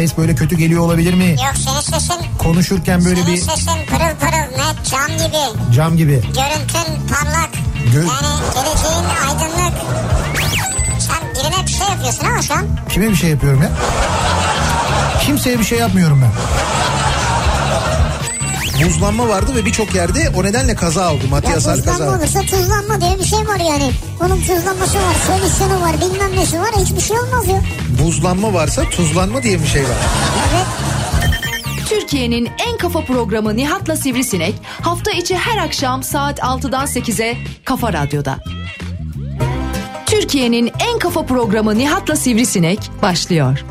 ses böyle kötü geliyor olabilir mi? Yok senin sesin... Konuşurken böyle senin bir... sesin pırıl pırıl net cam gibi. Cam gibi. Görüntün parlak. Gö yani geleceğin aydınlık. Sen birine bir şey yapıyorsun ama şu an. Kime bir şey yapıyorum ya? Kimseye bir şey yapmıyorum ben. Buzlanma vardı ve birçok yerde o nedenle kaza oldu. Matiasal kaza. Buzlanma olursa tuzlanma diye bir şey var yani. Onun tuzlanması var, solüsyonu var, bilmem nesi var. Hiçbir şey olmaz ya. Buzlanma varsa tuzlanma diye bir şey var. Evet. Türkiye'nin en kafa programı Nihat'la Sivrisinek hafta içi her akşam saat 6'dan 8'e Kafa Radyo'da. Türkiye'nin en kafa programı Nihat'la Sivrisinek başlıyor.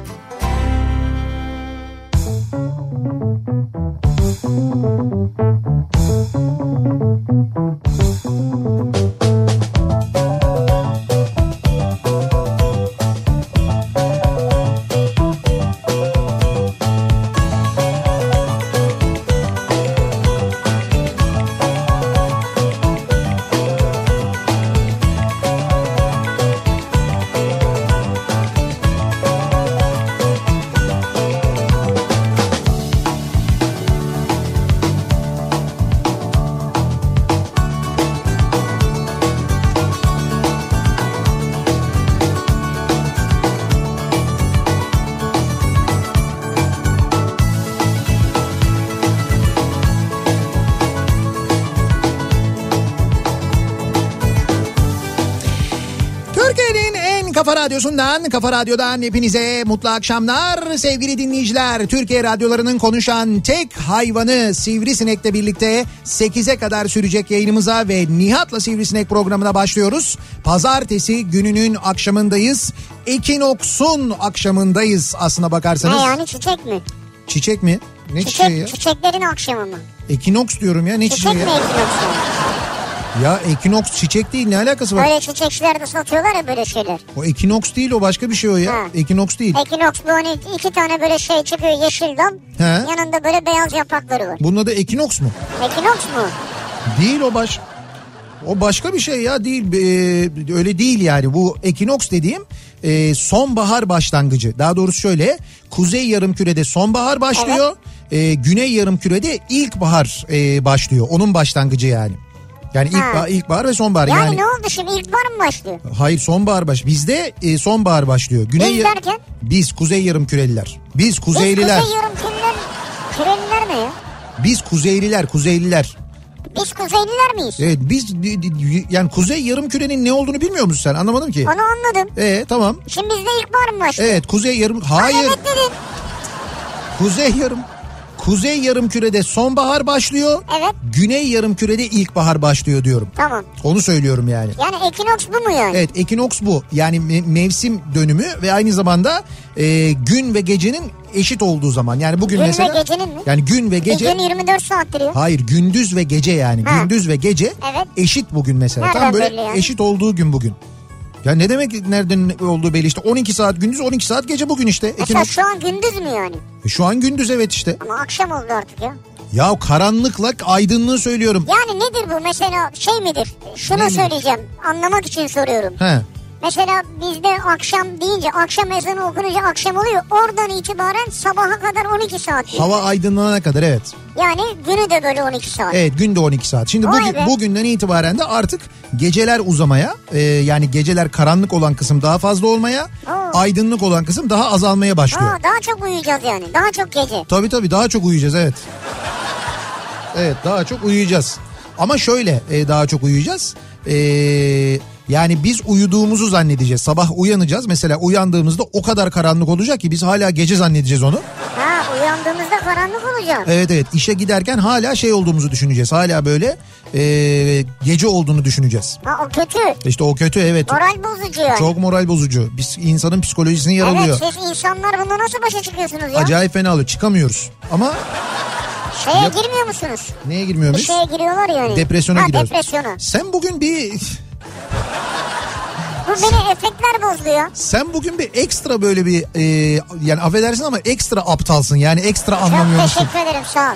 Radyosu'ndan, Kafa Radyo'dan hepinize mutlu akşamlar sevgili dinleyiciler. Türkiye radyolarının konuşan tek hayvanı Sivrisinek'le birlikte 8'e kadar sürecek yayınımıza ve Nihat'la Sivrisinek programına başlıyoruz. Pazartesi gününün akşamındayız. Ekinoks'un akşamındayız aslına bakarsanız. Ne yani çiçek mi? Çiçek mi? Ne Çiçek, çiçeği ya? Çiçeklerin akşamı mı? Ekinoks diyorum ya ne Çiçek çiçeği mi ya? ekinoks Ya ekinoks çiçek değil ne alakası var? Böyle çiçekçilerde satıyorlar ya böyle şeyler. O ekinoks değil o başka bir şey o ya. Ha. Ekinoks değil. Ekinoks bu hani iki tane böyle şey çıkıyor yeşil dal. He. Yanında böyle beyaz yaprakları var. Bunun adı ekinoks mu? Ekinoks mu? Değil o baş. O başka bir şey ya değil Ee, öyle değil yani bu ekinoks dediğim e, sonbahar başlangıcı daha doğrusu şöyle kuzey yarımkürede sonbahar başlıyor e, güney yarımkürede ilkbahar e, başlıyor onun başlangıcı yani. Yani Ha. ilkbahar, ilkbahar ve sonbahar Yani, yani. ne oldu şimdi ilkbahar mı başlıyor? Hayır sonbahar baş. Bizde e, sonbahar başlıyor. Güney Biz derken? Biz kuzey yarımküreliler. Biz kuzeyliler. Biz kuzey yarım küreliler, küreliler ne ya? Biz kuzeyliler, kuzeyliler. Biz kuzeyliler miyiz? Evet biz yani kuzey yarımkürenin ne olduğunu bilmiyor musun sen? Anlamadım ki. Onu anladım. Ee tamam. Şimdi bizde ilkbahar mı başlıyor? Evet kuzey yarım Ha, hayır. Evet dedin. Kuzey yarım Kuzey yarımkürede sonbahar başlıyor. Evet. Güney yarımkürede ilkbahar başlıyor diyorum. Tamım. Onu söylüyorum yani. Yani ekinoks bu mu yani? Evet ekinoks bu. Yani me- mevsim dönümü ve aynı zamanda e, gün ve gecenin eşit olduğu zaman. Yani bugün Gün ve mesela gecenin mi? yani gün ve gece E, gün 24 saattir ya. Hayır gündüz ve gece yani. Ha. Gündüz ve gece Evet. eşit bugün mesela. Nereden Tam böyle yani? eşit olduğu gün bugün. Ya ne demek nereden olduğu belli işte 12 saat gündüz 12 saat gece bugün işte. Mesela Ekinoks- şu an gündüz mü yani? E, Şu an gündüz evet işte. Ama akşam oldu artık ya. Ya karanlıkla aydınlığı söylüyorum. Yani nedir bu mesela şey midir? Şunu Ne söyleyeceğim anlamak için soruyorum. He. Mesela bizde akşam deyince akşam ezanı okununca akşam oluyor. Oradan itibaren sabaha kadar 12 saat. Hava aydınlanana kadar evet. Yani günü de böyle 12 saat. Evet günde 12 saat. Şimdi Vay bugün, be. bugünden itibaren de artık geceler uzamaya e, yani geceler karanlık olan kısım daha fazla olmaya Oo. aydınlık olan kısım daha azalmaya başlıyor. Aa, daha çok uyuyacağız yani. Daha çok gece. Tabii tabii daha çok uyuyacağız evet. Evet daha çok uyuyacağız. Ama şöyle e, daha çok uyuyacağız. E, yani biz uyuduğumuzu zannedeceğiz. Sabah uyanacağız. Mesela uyandığımızda o kadar karanlık olacak ki biz hala gece zannedeceğiz onu. Ha uyandığımızda karanlık olacak. Evet evet işe giderken hala şey olduğumuzu düşüneceğiz. Hala böyle e, gece olduğunu düşüneceğiz. Ha o kötü. İşte o kötü evet. Moral bozucu yani. Çok moral bozucu. Biz insanın psikolojisini Evet yaralıyor. siz insanlar bununla nasıl başa çıkıyorsunuz ya? Acayip fena oluyor. Çıkamıyoruz. Ama Şeye Yok. girmiyor musunuz? neye girmiyor Bir muyuz? şeye giriyorlar yani. Depresyona ha, giriyoruz. Depresyona. Sen bugün bir Bu beni efektler bozdu ya. sen bugün bir ekstra böyle bir e, yani affedersin ama ekstra aptalsın. Yani ekstra anlamıyor Çok teşekkür ederim sağ ol.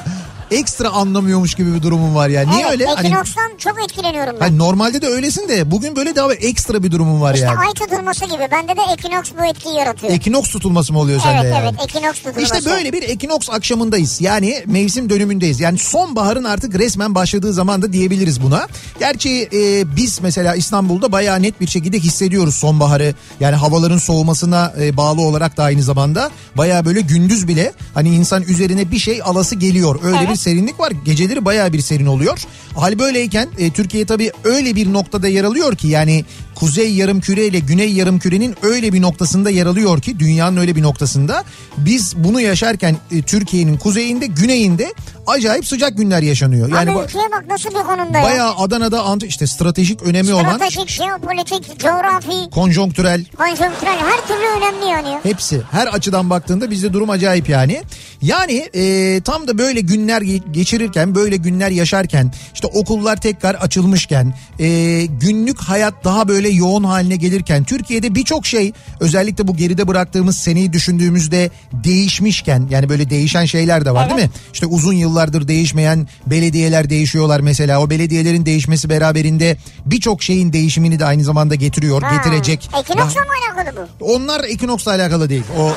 Ekstra anlamıyormuş gibi bir durumum var ya. Niye evet, öyle? Hani, Ekinoks'tan çok etkileniyorum ben. hani normalde de öylesin de bugün böyle daha ekstra bir durumum var işte yani. ay tutulması gibi. Bende de ekinoks bu etkiyi yaratıyor. Ekinoks tutulması mı oluyor sende evet yani? evet ekinoks tutulması. İşte böyle bir ekinoks akşamındayız. Yani mevsim dönümündeyiz. Yani sonbaharın artık resmen başladığı zaman da diyebiliriz buna. Gerçi e, biz mesela İstanbul'da bayağı net bir şekilde hissediyoruz sonbaharı. Yani havaların soğumasına e, bağlı olarak da aynı zamanda bayağı böyle gündüz bile hani insan üzerine bir şey alası geliyor. Öyle Evet. bir serinlik var. Geceleri bayağı bir serin oluyor. Hal böyleyken e, Türkiye tabii öyle bir noktada yer alıyor ki yani kuzey yarım küre ile güney yarım kürenin öyle bir noktasında yer alıyor ki dünyanın öyle bir noktasında biz bunu yaşarken e, Türkiye'nin kuzeyinde güneyinde acayip sıcak günler yaşanıyor. Yani Abi ülkeye bak nasıl bir konumda ya. bayağı Adana'da ant- işte stratejik önemi olan Stratejik, jeopolitik, coğrafi, konjonktürel konjonktürel her türlü önemli yani. Hepsi her açıdan baktığında bizde durum acayip yani. Yani e, tam da böyle günler ge- geçirirken böyle günler yaşarken işte okullar tekrar açılmışken e, günlük hayat daha böyle yoğun haline gelirken Türkiye'de birçok şey özellikle bu geride bıraktığımız seneyi düşündüğümüzde değişmişken yani böyle değişen şeyler de var değil mi? İşte uzun yıllardır değişmeyen belediyeler değişiyorlar mesela o belediyelerin değişmesi beraberinde birçok şeyin değişimini de aynı zamanda getiriyor Ha, getirecek. Ekinoksla mı alakalı bu? Onlar Ekinoks'la alakalı değil. O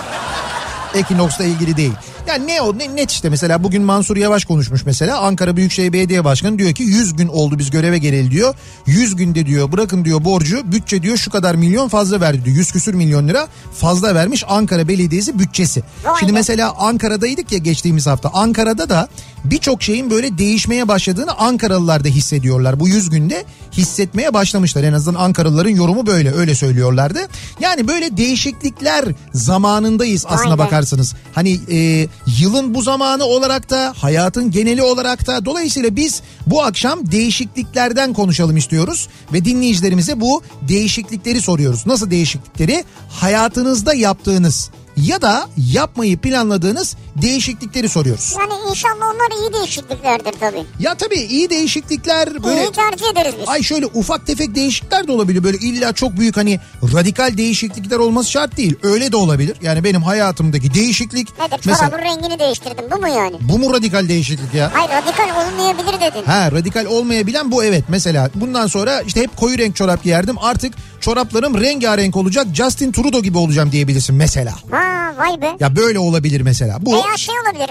Ekinoks'la ilgili değil. Yani ne o ne, net işte mesela bugün Mansur Yavaş konuşmuş mesela Ankara Büyükşehir Belediye Başkanı diyor ki 100 gün oldu biz göreve geleli diyor. 100 günde diyor bırakın diyor borcu bütçe diyor şu kadar milyon fazla verdi diyor. 100 küsür milyon lira fazla vermiş Ankara Belediyesi bütçesi. Şimdi mesela Ankara'daydık ya geçtiğimiz hafta. Ankara'da da birçok şeyin böyle değişmeye başladığını Ankaralılar da hissediyorlar. Bu 100 günde hissetmeye başlamışlar. En azından Ankaralıların yorumu böyle öyle söylüyorlardı. Yani böyle değişiklikler zamanındayız aslına Vay be. Bakarsanız. Hani e, yılın bu zamanı olarak da hayatın geneli olarak da dolayısıyla biz bu akşam değişikliklerden konuşalım istiyoruz ve dinleyicilerimize bu değişiklikleri soruyoruz. Nasıl değişiklikleri? Hayatınızda yaptığınız ya da yapmayı planladığınız değişiklikleri soruyoruz. Yani inşallah onlar iyi değişikliklerdir tabii. Ya tabii iyi değişiklikler böyle İyi tercih ederiz biz. Ay şöyle ufak tefek değişiklikler de olabilir. Böyle illa çok büyük hani radikal değişiklikler olması şart değil. Öyle de olabilir. Yani benim hayatımdaki değişiklik Nedir? mesela Çorabın rengini değiştirdim bu mu yani? bu mu radikal değişiklik ya? Hayır radikal olmayabilir dedin. Ha radikal olmayabilen bu evet. Mesela bundan sonra işte hep koyu renk çorap giyerdim. Artık çoraplarım rengarenk olacak. Justin Trudeau gibi olacağım diyebilirsin mesela. Ha vay be. Ya böyle olabilir mesela. Bu Veya şey olabilir.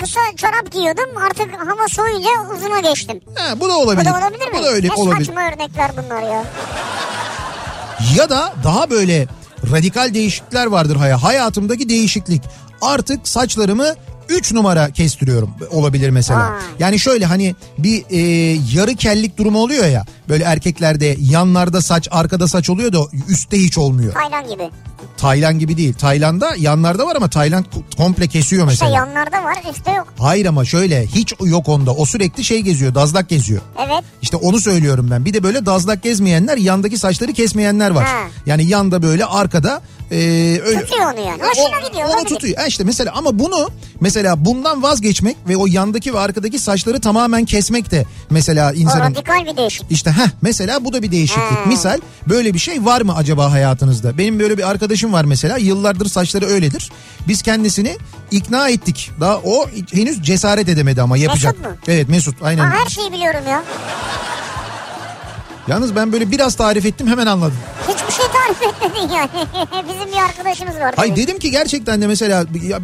Kısa çorap giyiyordum artık hava soğuyunca uzuna geçtim. ha, bu da Bu olabilir. da olabilir mi? Bu da öyle ne olabilir. saçma örnekler bunlar ya. Ya da daha böyle radikal değişiklikler vardır haya. Hayatımdaki değişiklik. Artık saçlarımı 3 numara kestiriyorum olabilir mesela. Ha. Yani şöyle hani bir e, yarı kellik durumu oluyor ya. Böyle erkeklerde yanlarda saç arkada saç oluyor da üstte hiç olmuyor. Taylan gibi. Tayland gibi değil. Tayland'da yanlarda var ama Tayland komple kesiyor İşte mesela. yanlarda var üstte yok. Hayır ama şöyle hiç yok onda. O sürekli şey geziyor dazlak geziyor. Evet. İşte onu söylüyorum ben. Bir de böyle dazlak gezmeyenler yandaki saçları kesmeyenler var. Ha. Yani yanda böyle arkada e, öyle, Tutuyor onu yani. Hoşuna gidiyor, Onu olabilir. tutuyor. Ha işte mesela ama bunu mesela bundan vazgeçmek ve o yandaki ve arkadaki saçları tamamen kesmek de mesela O insanın radikal bir değişik. işte heh mesela bu da bir değişiklik. Ha. Misal böyle bir şey var mı acaba hayatınızda? Benim böyle bir arkadaşım var mesela yıllardır saçları öyledir. Biz kendisini ikna ettik. Daha o henüz cesaret edemedi ama yapacak. Mesut mu? Evet Mesut aynen. Ha, her şeyi biliyorum ya. Yalnız ben böyle biraz tarif ettim hemen anladım. Bizim bir arkadaşımız var. Hay tabii. dedim ki gerçekten de mesela ya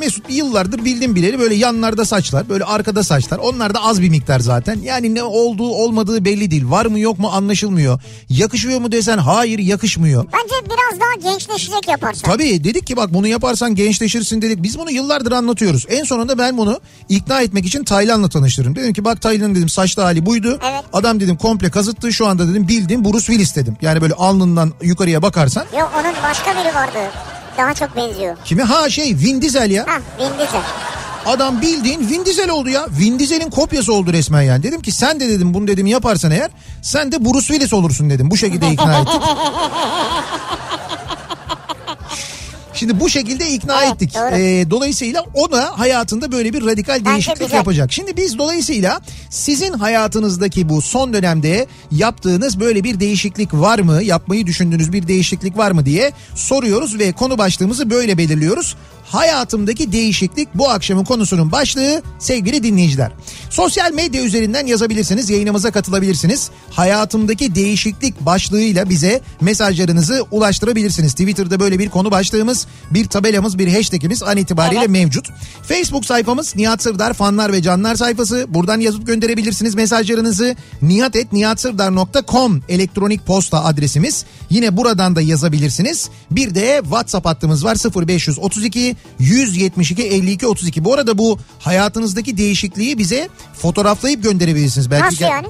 Mesut yıllardır bildim bileli böyle yanlarda saçlar böyle arkada saçlar onlar da az bir miktar zaten. Yani ne olduğu olmadığı belli değil var mı yok mu anlaşılmıyor. Yakışıyor mu desen hayır yakışmıyor. Bence biraz daha gençleşecek yaparsan. Tabii dedik ki bak bunu yaparsan gençleşirsin dedik. Biz bunu yıllardır anlatıyoruz. En sonunda ben bunu ikna etmek için Taylan'la tanıştırdım. Dedim ki bak Taylan'ın dedim saçlı hali buydu. Evet. Adam dedim komple kazıttı şu anda dedim bildiğin Bruce Willis dedim. Yani böyle alnından yukarıya bakarsan. Yok onun başka biri vardı. Daha çok benziyor. Kimi? Ha şey Vin Diesel ya. Ha Vin Diesel. Adam bildiğin Vin Diesel oldu ya. Vin Diesel'in kopyası oldu resmen yani. Dedim ki sen de dedim bunu dedim yaparsan eğer sen de Bruce Willis olursun dedim. Bu şekilde ikna ettik. Şimdi bu şekilde ikna Evet, ettik. doğru. Ee, dolayısıyla o da hayatında böyle bir radikal değişiklik güzel. yapacak. Şimdi biz dolayısıyla sizin hayatınızdaki bu son dönemde yaptığınız böyle bir değişiklik var mı? Yapmayı düşündüğünüz bir değişiklik var mı diye soruyoruz ve konu başlığımızı böyle belirliyoruz. Hayatımdaki değişiklik bu akşamın konusunun başlığı sevgili dinleyiciler. Sosyal medya üzerinden yazabilirsiniz yayınımıza katılabilirsiniz. Hayatımdaki değişiklik başlığıyla bize mesajlarınızı ulaştırabilirsiniz. Twitter'da böyle bir konu başlığımız bir tabelamız bir hashtagimiz an itibariyle Evet. mevcut. Facebook sayfamız Nihat Sırdar fanlar ve canlar sayfası. Buradan yazıp gönderebilirsiniz mesajlarınızı. nihatetnihatsırdar.com elektronik posta adresimiz. Yine buradan da yazabilirsiniz. Bir de WhatsApp hattımız var 0532 172 52 32. Bu arada bu hayatınızdaki değişikliği bize fotoğraflayıp gönderebilirsiniz. Belki Nasıl yani?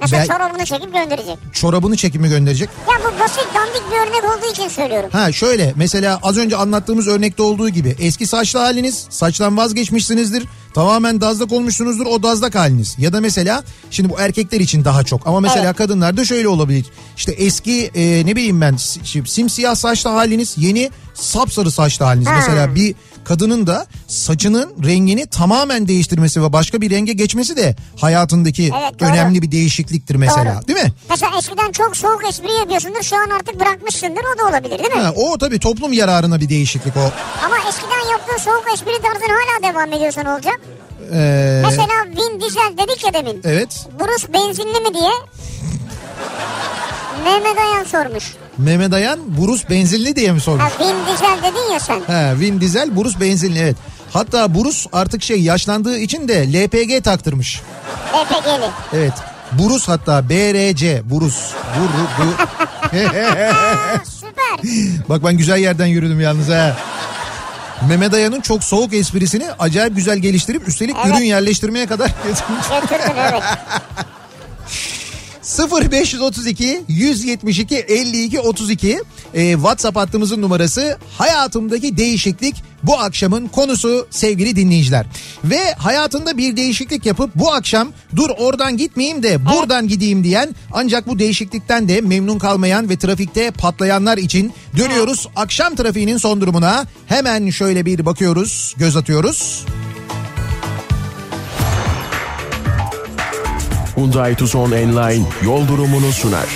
Mesela Bel- çorabını çekip gönderecek. Çorabını çekimi gönderecek. Ya bu basit dandik bir örnek olduğu için söylüyorum. Ha şöyle mesela az önce anlattığımız örnekte olduğu gibi eski saçlı haliniz saçtan vazgeçmişsinizdir. Tamamen dazlak olmuşsunuzdur o dazlak haliniz. Ya da mesela şimdi bu erkekler için daha çok ama mesela Evet. kadınlarda şöyle olabilir. İşte eski e, ne bileyim ben si- simsiyah saçlı haliniz yeni sapsarı saçlı haliniz. Ha. Mesela bir kadının da saçının rengini tamamen değiştirmesi ve başka bir renge geçmesi de hayatındaki Evet, doğru. önemli bir değişikliktir mesela Doğru. değil mi? Mesela eskiden çok soğuk espri yapıyorsundur şu an artık bırakmışsındır o da olabilir değil mi? Ha, o tabii toplum yararına bir değişiklik o. Ama eskiden yaptığın soğuk espri tarzın hala devam ediyorsa ne olacak? Ee, Mesela Vin Diesel dedik ya demin. evet. Bruce benzinli mi diye. Mehmet Ayan sormuş. Mehmet Ayan Burus benzinli diye mi sormuş? Ha Vin Diesel dedin ya sen. He, Vin Diesel Burus benzinli evet. Hatta Burus artık şey yaşlandığı için de LPG taktırmış. EPG'li. Evet. Burus hatta BRC Burus. Bur, bu. Süper. Bak ben güzel yerden yürüdüm yalnız ha. Mehmet Ayan'ın çok soğuk esprisini acayip güzel geliştirip üstelik Evet. ürün yerleştirmeye kadar getirmiş. Evet. 0532 172 52 32 Ee, WhatsApp hattımızın numarası hayatımdaki değişiklik bu akşamın konusu sevgili dinleyiciler. Ve hayatında bir değişiklik yapıp bu akşam dur oradan gitmeyeyim de buradan gideyim diyen ancak bu değişiklikten de memnun kalmayan ve trafikte patlayanlar için dönüyoruz. Akşam trafiğinin son durumuna hemen şöyle bir bakıyoruz göz atıyoruz. Hyundai Tucson Enline yol durumunu sunar.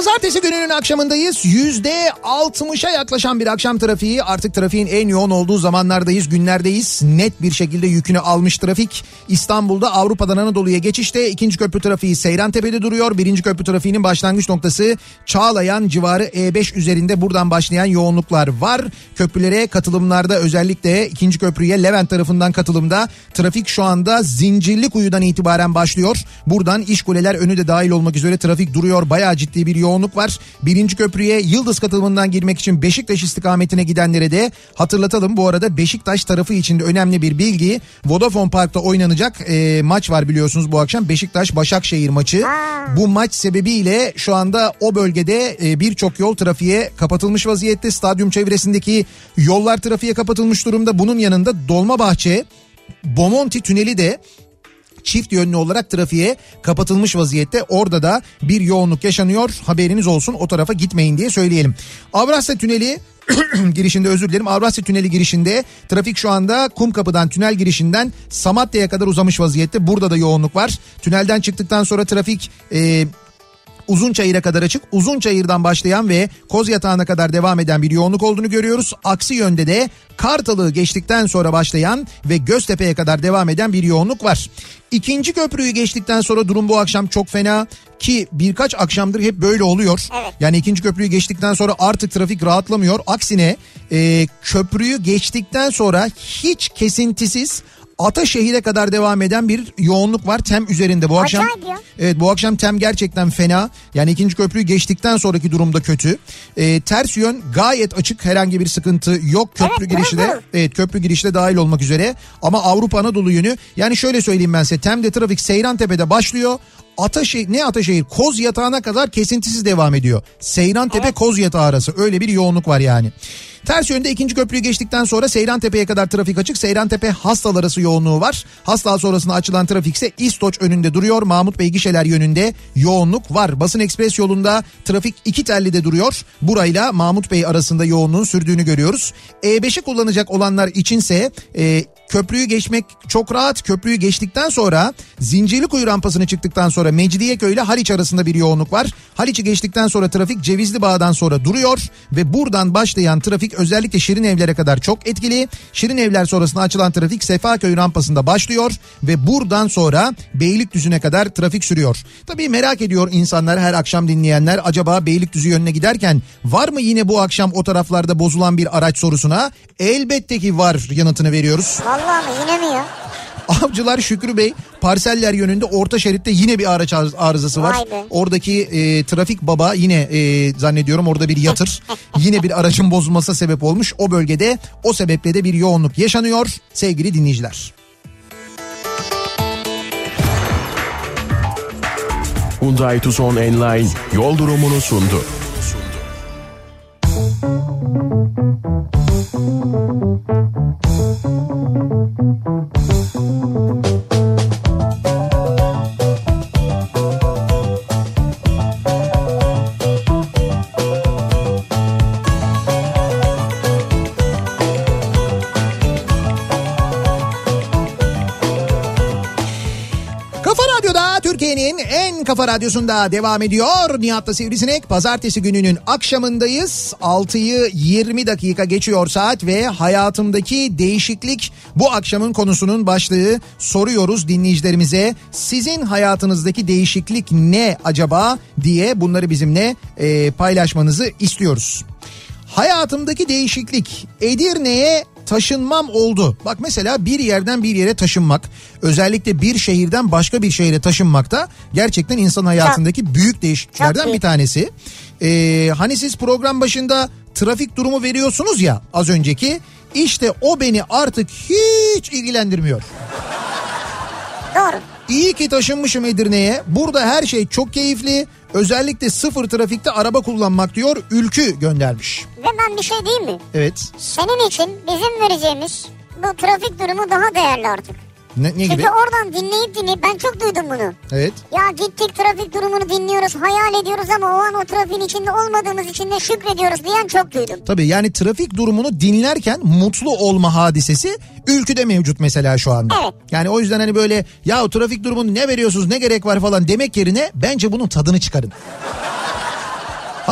Pazartesi gününün akşamındayız. Yüzde altmışa yaklaşan bir akşam trafiği. Artık trafiğin en yoğun olduğu zamanlardayız, günlerdeyiz. Net bir şekilde yükünü almış trafik. İstanbul'da Avrupa'dan Anadolu'ya geçişte ikinci köprü trafiği Seyrantepe'de duruyor. Birinci köprü trafiğinin başlangıç noktası Çağlayan civarı E5 üzerinde buradan başlayan yoğunluklar var. Köprülere katılımlarda özellikle ikinci köprüye Levent tarafından katılımda trafik şu anda Zincirlikuyu'dan itibaren başlıyor. Buradan İşkuleler önü de dahil olmak üzere trafik duruyor. Bayağı ciddi bir yoğunluk var. Birinci köprüye Yıldız katılımından girmek için Beşiktaş istikametine gidenlere de hatırlatalım. Bu arada Beşiktaş tarafı için de önemli bir bilgi. Vodafone Park'ta oynanacak e, maç var biliyorsunuz bu akşam. Beşiktaş Başakşehir maçı. Bu maç sebebiyle şu anda o bölgede e, birçok yol trafiğe kapatılmış vaziyette. Stadyum çevresindeki yollar trafiğe kapatılmış durumda. Bunun yanında Dolmabahçe Bomonti tüneli de çift yönlü olarak trafiğe kapatılmış vaziyette. Orada da bir yoğunluk yaşanıyor. Haberiniz olsun o tarafa gitmeyin diye söyleyelim. Avrasya Tüneli girişinde özür dilerim. Avrasya Tüneli girişinde trafik şu anda Kumkapı'dan tünel girişinden Samatya'ya kadar uzamış vaziyette. Burada da yoğunluk var. Tünelden çıktıktan sonra trafik e, Uzunçayır'a kadar açık. Uzunçayır'dan başlayan ve Kozyatağı'na kadar devam eden bir yoğunluk olduğunu görüyoruz. Aksi yönde de Kartalı geçtikten sonra başlayan ve Göztepe'ye kadar devam eden bir yoğunluk var. İkinci köprüyü geçtikten sonra durum bu akşam çok fena ki birkaç akşamdır hep böyle oluyor. Evet. Yani ikinci köprüyü geçtikten sonra artık trafik rahatlamıyor. Aksine e, köprüyü geçtikten sonra hiç kesintisiz Ataşehir'e kadar devam eden bir yoğunluk var tem üzerinde bu akşam. Evet bu akşam tem gerçekten fena. Yani ikinci köprüyü geçtikten sonraki durumda kötü. Ee, ters yön gayet açık herhangi bir sıkıntı yok. Köprü Evet, girişi de evet köprü girişi de dahil olmak üzere. Ama Avrupa Anadolu yönü yani şöyle söyleyeyim ben size Tem'de trafik Seyrantepe'de başlıyor. Ataşehir ne Ataşehir Koz Yatağı'na kadar kesintisiz devam ediyor. Seyrantepe Koz Yatağı arası öyle bir yoğunluk var yani. Ters yönde ikinci köprüyü geçtikten sonra Seyrantepe'ye kadar trafik açık. Seyrantepe Hastal arası yoğunluğu var. Hastal sonrasında açılan trafik ise İstoç önünde duruyor. Mahmut Bey gişeler yönünde yoğunluk var. Basın Ekspres yolunda trafik iki telli de duruyor. Burayla Mahmut Bey arasında yoğunluğun sürdüğünü görüyoruz. E5'i kullanacak olanlar içinse e, köprüyü geçmek çok rahat. Köprüyü geçtikten sonra Zincirlikuyu rampasını çıktıktan sonra Mecidiyeköy ile Haliç arasında bir yoğunluk var. Haliç'i geçtikten sonra trafik Cevizli Bağ'dan sonra duruyor ve buradan başlayan trafik özellikle Şirin Evler'e kadar çok etkili. Şirin Evler sonrasında açılan trafik Sefaköy rampasında başlıyor ve buradan sonra Beylikdüzü'ne kadar trafik sürüyor. Tabii merak ediyor insanlar her akşam dinleyenler acaba Beylikdüzü yönüne giderken var mı yine bu akşam o taraflarda bozulan bir araç sorusuna? Elbette ki var yanıtını veriyoruz. Vallahi mi yine mi ya? Avcılar Şükrü Bey parseller yönünde orta şeritte yine bir araç arız- arızası var. Vay be. Oradaki e, trafik baba yine e, zannediyorum orada bir yatır. yine bir aracın bozulmasına sebep olmuş. O bölgede o sebeple de bir yoğunluk yaşanıyor sevgili dinleyiciler. Hyundai Tucson Enline yol durumunu sundu. Thank you. Kafa radyosunda devam ediyor. Nihat'la Sivrisinek pazartesi gününün akşamındayız. 6'yı 20 dakika geçiyor saat ve hayatımdaki değişiklik bu akşamın konusunun başlığı. Soruyoruz dinleyicilerimize sizin hayatınızdaki değişiklik ne acaba diye bunları bizimle e, paylaşmanızı istiyoruz. Hayatımdaki değişiklik Edirne'ye taşınmam oldu. Bak mesela bir yerden bir yere taşınmak özellikle bir şehirden başka bir şehire taşınmak da gerçekten insan hayatındaki büyük değişikliklerden Çok bir tanesi. Ee, hani siz program başında trafik durumu veriyorsunuz ya az önceki işte o beni artık hiç ilgilendirmiyor. Doğru. İyi ki taşınmışım Edirne'ye. Burada her şey çok keyifli. Özellikle sıfır trafikte araba kullanmak diyor Ülkü göndermiş. Ve ben bir şey diyeyim mi? Evet. Senin için bizim vereceğimiz bu trafik durumu daha değerli artık. Ne, ne gibi? Çünkü oradan dinleyip dinleyip ben çok duydum bunu. Evet. Ya gittik trafik durumunu dinliyoruz, hayal ediyoruz ama o an o trafiğin içinde olmadığımız için de şükrediyoruz diyen çok duydum. Tabii yani trafik durumunu dinlerken mutlu olma hadisesi ülküde mevcut mesela şu anda. Evet. Yani o yüzden hani böyle ya trafik durumunu ne veriyorsunuz ne gerek var falan demek yerine bence bunun tadını çıkarın.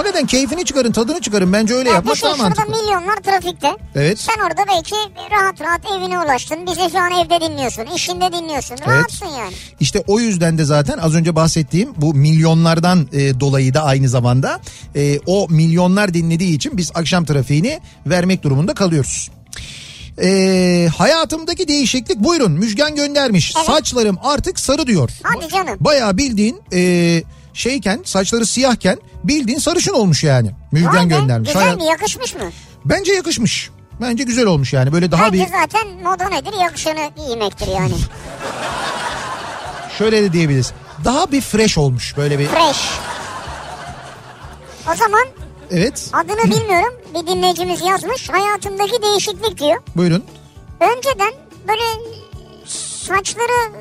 Hakikaten keyfini çıkarın tadını çıkarın bence öyle Ya yapmak düşün daha şurada mantıklı. milyonlar trafikte. Evet. Sen orada belki rahat rahat evine ulaştın. Bizi şu an evde dinliyorsun, işinde dinliyorsun. Rahatsın yani. İşte o yüzden de zaten az önce bahsettiğim bu milyonlardan e, dolayı da aynı zamanda e, o milyonlar dinlediği için biz akşam trafiğini vermek durumunda kalıyoruz. E, hayatımdaki değişiklik buyurun Müjgan göndermiş. Evet. Saçlarım artık sarı diyor. Hadi canım. Bayağı bildiğin e, şeyken saçları siyahken bildiğin sarışın olmuş yani. Müjgan göndermiş. Güzel Hayat- mi yakışmış mı? Bence yakışmış. Bence güzel olmuş yani böyle daha Bence bir zaten moda nedir yakışanı giymektir yani. şöyle de diyebiliriz. Daha bir fresh olmuş böyle bir Fresh. O zaman evet adını bilmiyorum bir dinleyicimiz yazmış. Hayatımdaki değişiklik diyor. buyurun. Önceden böyle saçları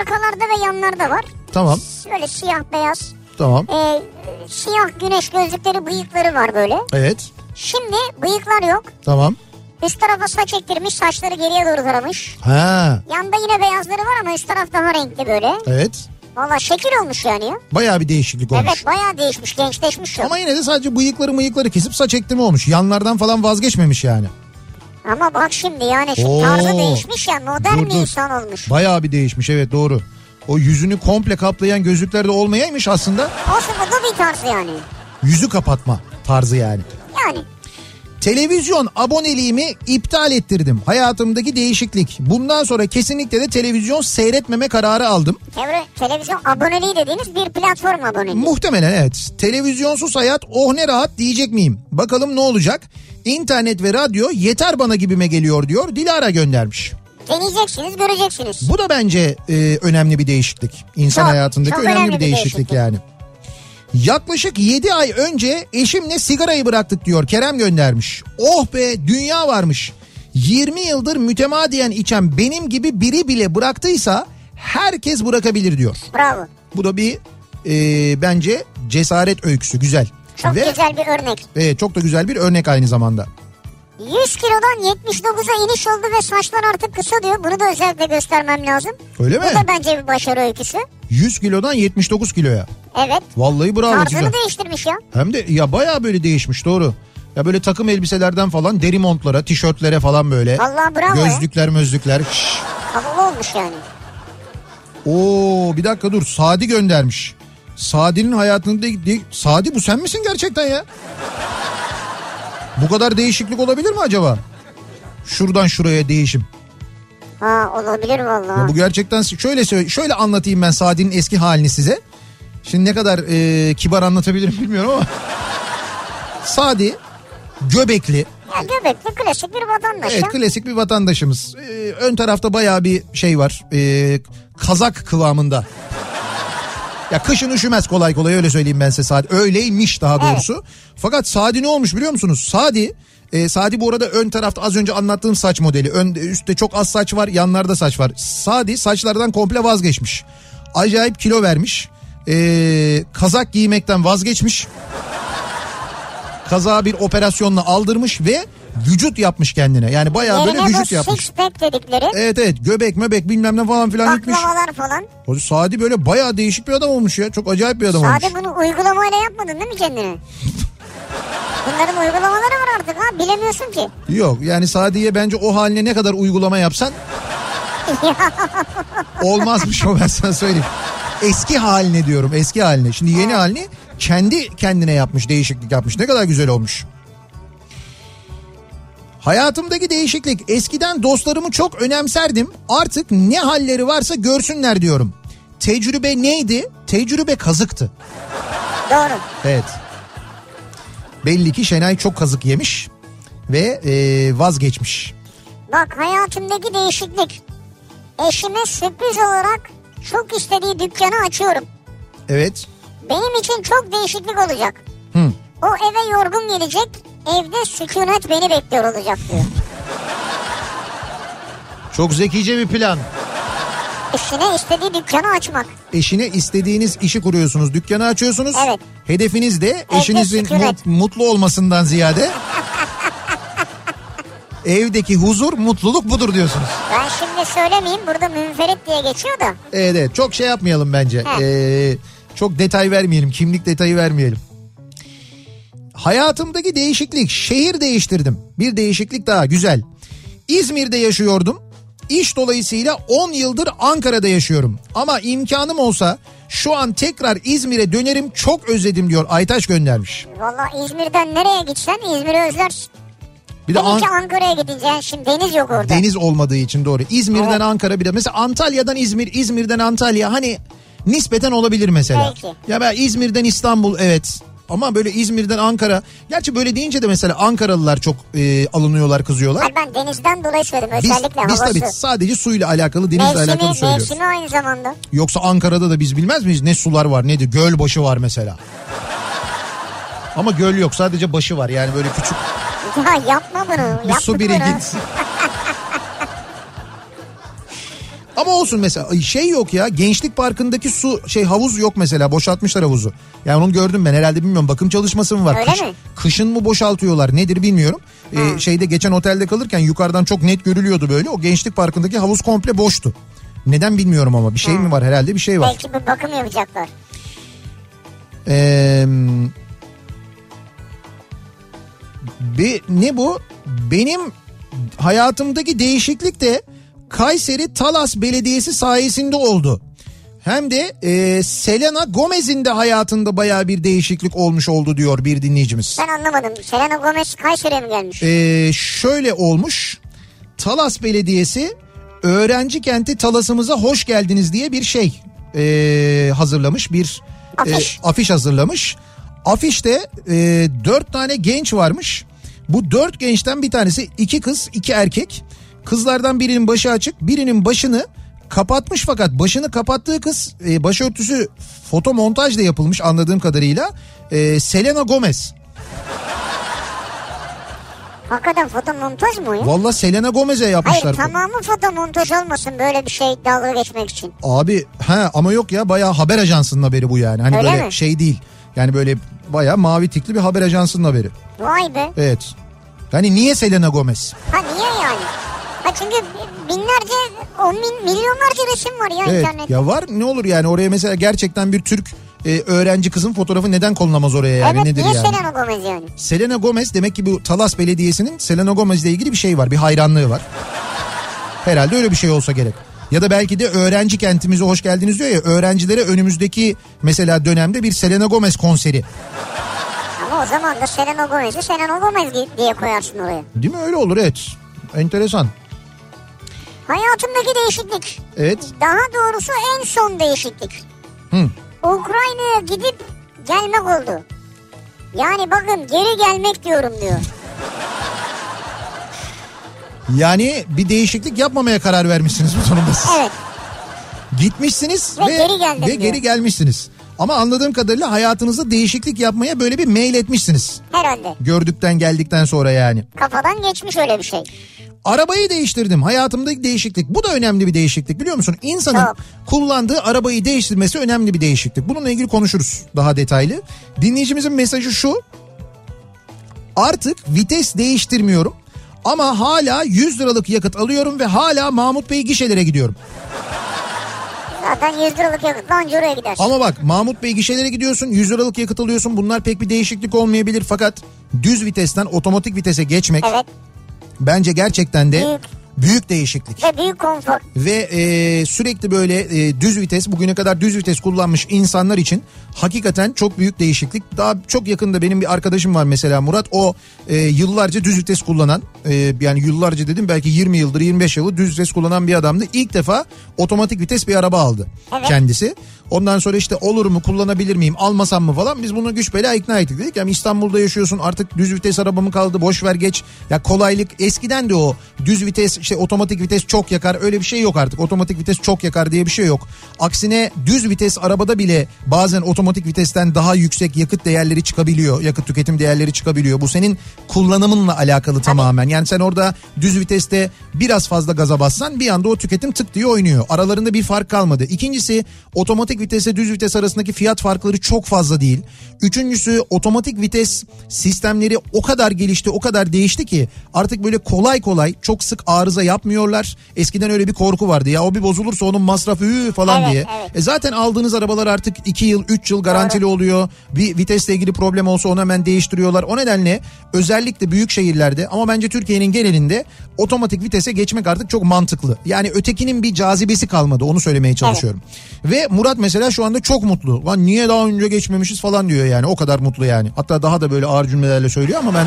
arkalarda ve yanlarda var. Tamam Böyle siyah beyaz. tamam Ee, siyah güneş gözlükleri bıyıkları var böyle. evet Şimdi bıyıklar yok. tamam. Üst tarafa saç ektirmiş saçları geriye doğru taramış. Ha Yanda yine beyazları var ama üst taraf daha renkli böyle. evet Valla şekil olmuş yani ya. bayağı bir değişiklik olmuş. Evet bayağı değişmiş gençleşmiş çok. Ama yine de sadece bıyıkları mıyıkları kesip saç ektirme olmuş. Yanlardan falan vazgeçmemiş yani. Ama bak şimdi yani şu Oo. tarzı değişmiş ya modern Dur, bir dur. insan olmuş. Bayağı bir değişmiş evet doğru. O yüzünü komple kaplayan gözlükler de olmayaymış aslında. Olsun bu bir tarz yani. Yüzü kapatma tarzı yani. Yani Televizyon aboneliğimi iptal ettirdim. Hayatımdaki değişiklik. Bundan sonra kesinlikle de televizyon seyretmeme kararı aldım. Televizyon aboneliği dediğiniz bir platform aboneliği. Muhtemelen evet. Televizyonsuz hayat oh ne rahat diyecek miyim? Bakalım ne olacak? İnternet ve radyo yeter bana gibime geliyor diyor. Dilara göndermiş. Deneyeceksiniz göreceksiniz. Bu da bence e, önemli bir değişiklik. İnsan Çok, hayatındaki çok önemli, önemli bir değişiklik, değişiklik. yani. Yaklaşık 7 ay önce eşimle sigarayı bıraktık diyor Kerem göndermiş. Oh be dünya varmış. 20 yıldır mütemadiyen içen benim gibi biri bile bıraktıysa herkes bırakabilir diyor. Bravo. Bu da bir e, bence cesaret öyküsü güzel. Çok Ve güzel bir örnek. e, çok da güzel bir örnek aynı zamanda. 100 kilodan 79'a iniş oldu ve saçlar artık kısa diyor. Bunu da özellikle göstermem lazım. Öyle mi? Bu da bence bir başarı öyküsü. 100 kilodan 79 kiloya. Evet. Vallahi bravo Tarzını güzel. değiştirmiş ya. Hem de ya bayağı böyle değişmiş doğru. Ya böyle takım elbiselerden falan deri montlara, tişörtlere falan böyle. Vallahi bravo. Gözlükler mözlükler. Havalı olmuş yani. Oo bir dakika dur Sadi göndermiş. Sadi'nin hayatında Sadi bu sen misin gerçekten ya? Bu kadar değişiklik olabilir mi acaba? Şuradan şuraya değişim. Ha olabilir vallahi. Bu gerçekten şöyle şöyle anlatayım ben Sadi'nin eski halini size. Şimdi ne kadar e, kibar anlatabilirim bilmiyorum ama. Sadi Göbekli. Ya göbekli klasik bir vatandaş Evet ya. klasik bir vatandaşımız. Ee, ön tarafta bayağı bir şey var. Ee, kazak kıvamında. Ya kışın üşümez kolay kolay öyle söyleyeyim ben size Sadi. Öyleymiş daha doğrusu. Fakat Sadi ne olmuş biliyor musunuz? Sadi e, Sadi bu arada ön tarafta az önce anlattığım saç modeli. Ön, üstte çok az saç var yanlarda saç var. Sadi saçlardan komple vazgeçmiş. Acayip kilo vermiş. Ee, kazak giymekten vazgeçmiş. Kazağı bir operasyonla aldırmış ve vücut yapmış kendine. Yani bayağı böyle Yerine bu vücut yapmış. six pack dedikleri. Evet evet göbek möbek bilmem ne falan filan gitmiş. baklavalar falan. O Sadi böyle bayağı değişik bir adam olmuş ya. Çok acayip bir adam olmuş. Sade bunu uygulamayla yapmadın değil mi kendine? Bunların uygulamaları var artık ha bilemiyorsun ki. Yok yani Sadi'ye bence o haline ne kadar uygulama yapsan olmazmış o ben sana söyleyeyim. Eski haline diyorum eski haline. Şimdi yeni halini kendi kendine yapmış değişiklik yapmış. Ne kadar güzel olmuş. Hayatımdaki değişiklik eskiden dostlarımı çok önemserdim. Artık ne halleri varsa görsünler diyorum. Tecrübe neydi? Tecrübe kazıktı. Doğru. Evet. Belli ki Şenay çok kazık yemiş ve e, vazgeçmiş. Bak hayatımdaki değişiklik. Eşime sürpriz olarak çok istediği dükkanı açıyorum. Evet. Benim için çok değişiklik olacak. Hı. O eve yorgun gelecek. Evde sükunet beni bekliyor olacak diyor. Çok zekice bir plan. Eşine istediği dükkanı açmak. Eşine istediğiniz işi kuruyorsunuz, dükkanı açıyorsunuz. Evet. Hedefiniz de Evde eşinizin sükunet. mu- mutlu olmasından ziyade evdeki huzur, mutluluk budur diyorsunuz. Ben şimdi söylemeyeyim burada münferit diye geçiyor da. Evet, evet çok şey yapmayalım bence. Ee, çok detay vermeyelim, kimlik detayı vermeyelim. Hayatımdaki değişiklik, şehir değiştirdim. Bir değişiklik daha güzel. İzmir'de yaşıyordum. İş dolayısıyla 10 yıldır Ankara'da yaşıyorum. Ama imkanım olsa şu an tekrar İzmir'e dönerim çok özledim diyor Aytaş göndermiş. Valla İzmir'den nereye gitsen İzmir'i özlersin. Bir de An- Ankara'ya gidince yani şimdi deniz yok orada. deniz olmadığı için doğru. İzmir'den Evet. Ankara bir de mesela Antalya'dan İzmir, İzmir'den Antalya hani nispeten olabilir mesela. Belki. Ya ben İzmir'den İstanbul evet. Ama böyle İzmir'den Ankara. Gerçi böyle deyince de mesela Ankaralılar çok e, alınıyorlar, kızıyorlar. Hayır ben denizden dolayı söyledim Biz, özellikle biz havası. tabii sadece suyla alakalı, denizle alakalı Mevsimi, söylüyoruz. mevsimi aynı zamanda. Yoksa Ankara'da da biz bilmez miyiz ne sular var nedir? Göl başı var mesela. Ama göl yok sadece başı var yani böyle küçük Ya yapma bunu. bir yapma su birikintisi. Ama olsun mesela şey yok ya Gençlik Parkı'ndaki su şey havuz yok mesela boşaltmışlar havuzu. Yani onu gördüm ben herhalde bilmiyorum bakım çalışması mı var? Öyle mi? Kışın mı boşaltıyorlar nedir bilmiyorum. Ee, şeyde geçen otelde kalırken yukarıdan çok net görülüyordu böyle o Gençlik Parkı'ndaki havuz komple boştu. Neden bilmiyorum ama bir şey mi var herhalde bir şey var. Belki bir bakım yapacaklar. Ee, bir, ne bu? Benim hayatımdaki değişiklik de Kayseri Talas Belediyesi sayesinde oldu. Hem de e, Selena Gomez'in de hayatında baya bir değişiklik olmuş oldu diyor bir dinleyicimiz. Ben anlamadım. Selena Gomez Kayseri'ye mi gelmiş? Ee, şöyle olmuş. Talas Belediyesi öğrenci kenti Talas'ımıza hoş geldiniz diye bir şey ee, hazırlamış. Bir Afiş. e, afiş hazırlamış. Afişte e, dört tane genç varmış. Bu dört gençten bir tanesi iki kız iki erkek. Kızlardan birinin başı açık birinin başını Kapatmış fakat başını kapattığı kız e, başörtüsü foto montajla yapılmış anladığım kadarıyla. E, Selena Gomez. Hakikaten foto montaj mı o ya? Valla Selena Gomez'e yapmışlar. Hayır tamamı foto montaj olmasın böyle bir şey dalga geçmek için. Abi ha ama yok ya bayağı haber ajansının haberi bu yani. Hani Öyle böyle mi? şey değil. Yani böyle bayağı mavi tikli bir haber ajansının haberi. Vay be. Evet. Yani niye Selena Gomez? Ha niye yani? Ha çünkü binlerce, on bin, milyonlarca resim var ya Evet internette. ya var ne olur yani oraya mesela gerçekten bir Türk e, öğrenci kızın fotoğrafı neden konulmaz oraya yani evet nedir niye yani? Selena Gomez yani? Selena Gomez demek ki bu Talas Belediyesi'nin Selena Gomez ile ilgili bir şey var. Bir hayranlığı var. Herhalde öyle bir şey olsa gerek. Ya da belki de öğrenci kentimize hoş geldiniz diyor ya öğrencilere önümüzdeki mesela dönemde bir Selena Gomez konseri. Ama o zaman da Selena Gomez'i Selena Gomez diye koyarsın oraya. Değil mi öyle olur evet. Enteresan. Hayatımdaki değişiklik. Evet. Daha doğrusu en son değişiklik. Hı. Ukrayna'ya gidip gelmek oldu. Yani bakın geri gelmek diyorum diyor. Yani bir değişiklik yapmamaya karar vermişsiniz bu sonunda siz. Evet. Gitmişsiniz Ve ve, geri geldim ve diyor. geri gelmişsiniz. Ama anladığım kadarıyla hayatınızda değişiklik yapmaya böyle bir mail etmişsiniz. Herhalde. Gördükten geldikten sonra yani. Kafadan geçmiş öyle bir şey. Arabayı değiştirdim. Hayatımdaki değişiklik. Bu da önemli bir değişiklik biliyor musun? İnsanın Çok. kullandığı arabayı değiştirmesi önemli bir değişiklik. Bununla ilgili konuşuruz daha detaylı. Dinleyicimizin mesajı şu. Artık vites değiştirmiyorum. Ama hala 100 liralık yakıt alıyorum ve hala Mahmut Bey gişelere gidiyorum. Zaten 100 liralık yakıtla anca oraya gidersin. Ama bak Mahmut Bey gişelere gidiyorsun 100 liralık yakıt alıyorsun. Bunlar pek bir değişiklik olmayabilir. Fakat düz vitesten otomatik vitese geçmek Evet. bence gerçekten de Büyük. Büyük değişiklik. Ve büyük konfor. ve e, sürekli böyle e, düz vites bugüne kadar düz vites kullanmış insanlar için hakikaten çok büyük değişiklik. Daha çok yakında benim bir arkadaşım var mesela Murat o e, yıllarca düz vites kullanan e, yani yıllarca dedim belki 20 yıldır 25 yılı düz vites kullanan bir adamdı. İlk defa otomatik vites bir araba aldı Evet. kendisi. Ondan sonra işte olur mu kullanabilir miyim almasam mı falan biz bunu güç bela ikna ettik dedik. Yani İstanbul'da yaşıyorsun artık düz vites araba mı kaldı boş ver geç. Ya kolaylık eskiden de o düz vites işte otomatik vites çok yakar öyle bir şey yok artık. Otomatik vites çok yakar diye bir şey yok. Aksine düz vites arabada bile bazen otomatik vitesten daha yüksek yakıt değerleri çıkabiliyor. Yakıt tüketim değerleri çıkabiliyor. Bu senin kullanımınla alakalı tamamen. Yani sen orada düz viteste biraz fazla gaza bassan bir anda o tüketim tık diye oynuyor. Aralarında bir fark kalmadı. İkincisi otomatik vitese düz vites arasındaki fiyat farkları çok fazla değil. Üçüncüsü otomatik vites sistemleri o kadar gelişti o kadar değişti ki artık böyle kolay kolay çok sık arıza yapmıyorlar. Eskiden öyle bir korku vardı ya o bir bozulursa onun masrafı falan Evet, diye. evet. E zaten aldığınız arabalar artık 2 yıl 3 yıl garantili oluyor. Bir vitesle ilgili problem olsa onu hemen değiştiriyorlar. O nedenle özellikle büyük şehirlerde ama bence Türkiye'nin genelinde otomatik vitese geçmek artık çok mantıklı. Yani ötekinin bir cazibesi kalmadı onu söylemeye çalışıyorum. Ve Murat mesela şu anda çok mutlu. Lan niye daha önce geçmemişiz falan diyor yani o kadar mutlu yani. Hatta daha da böyle ağır cümlelerle söylüyor ama ben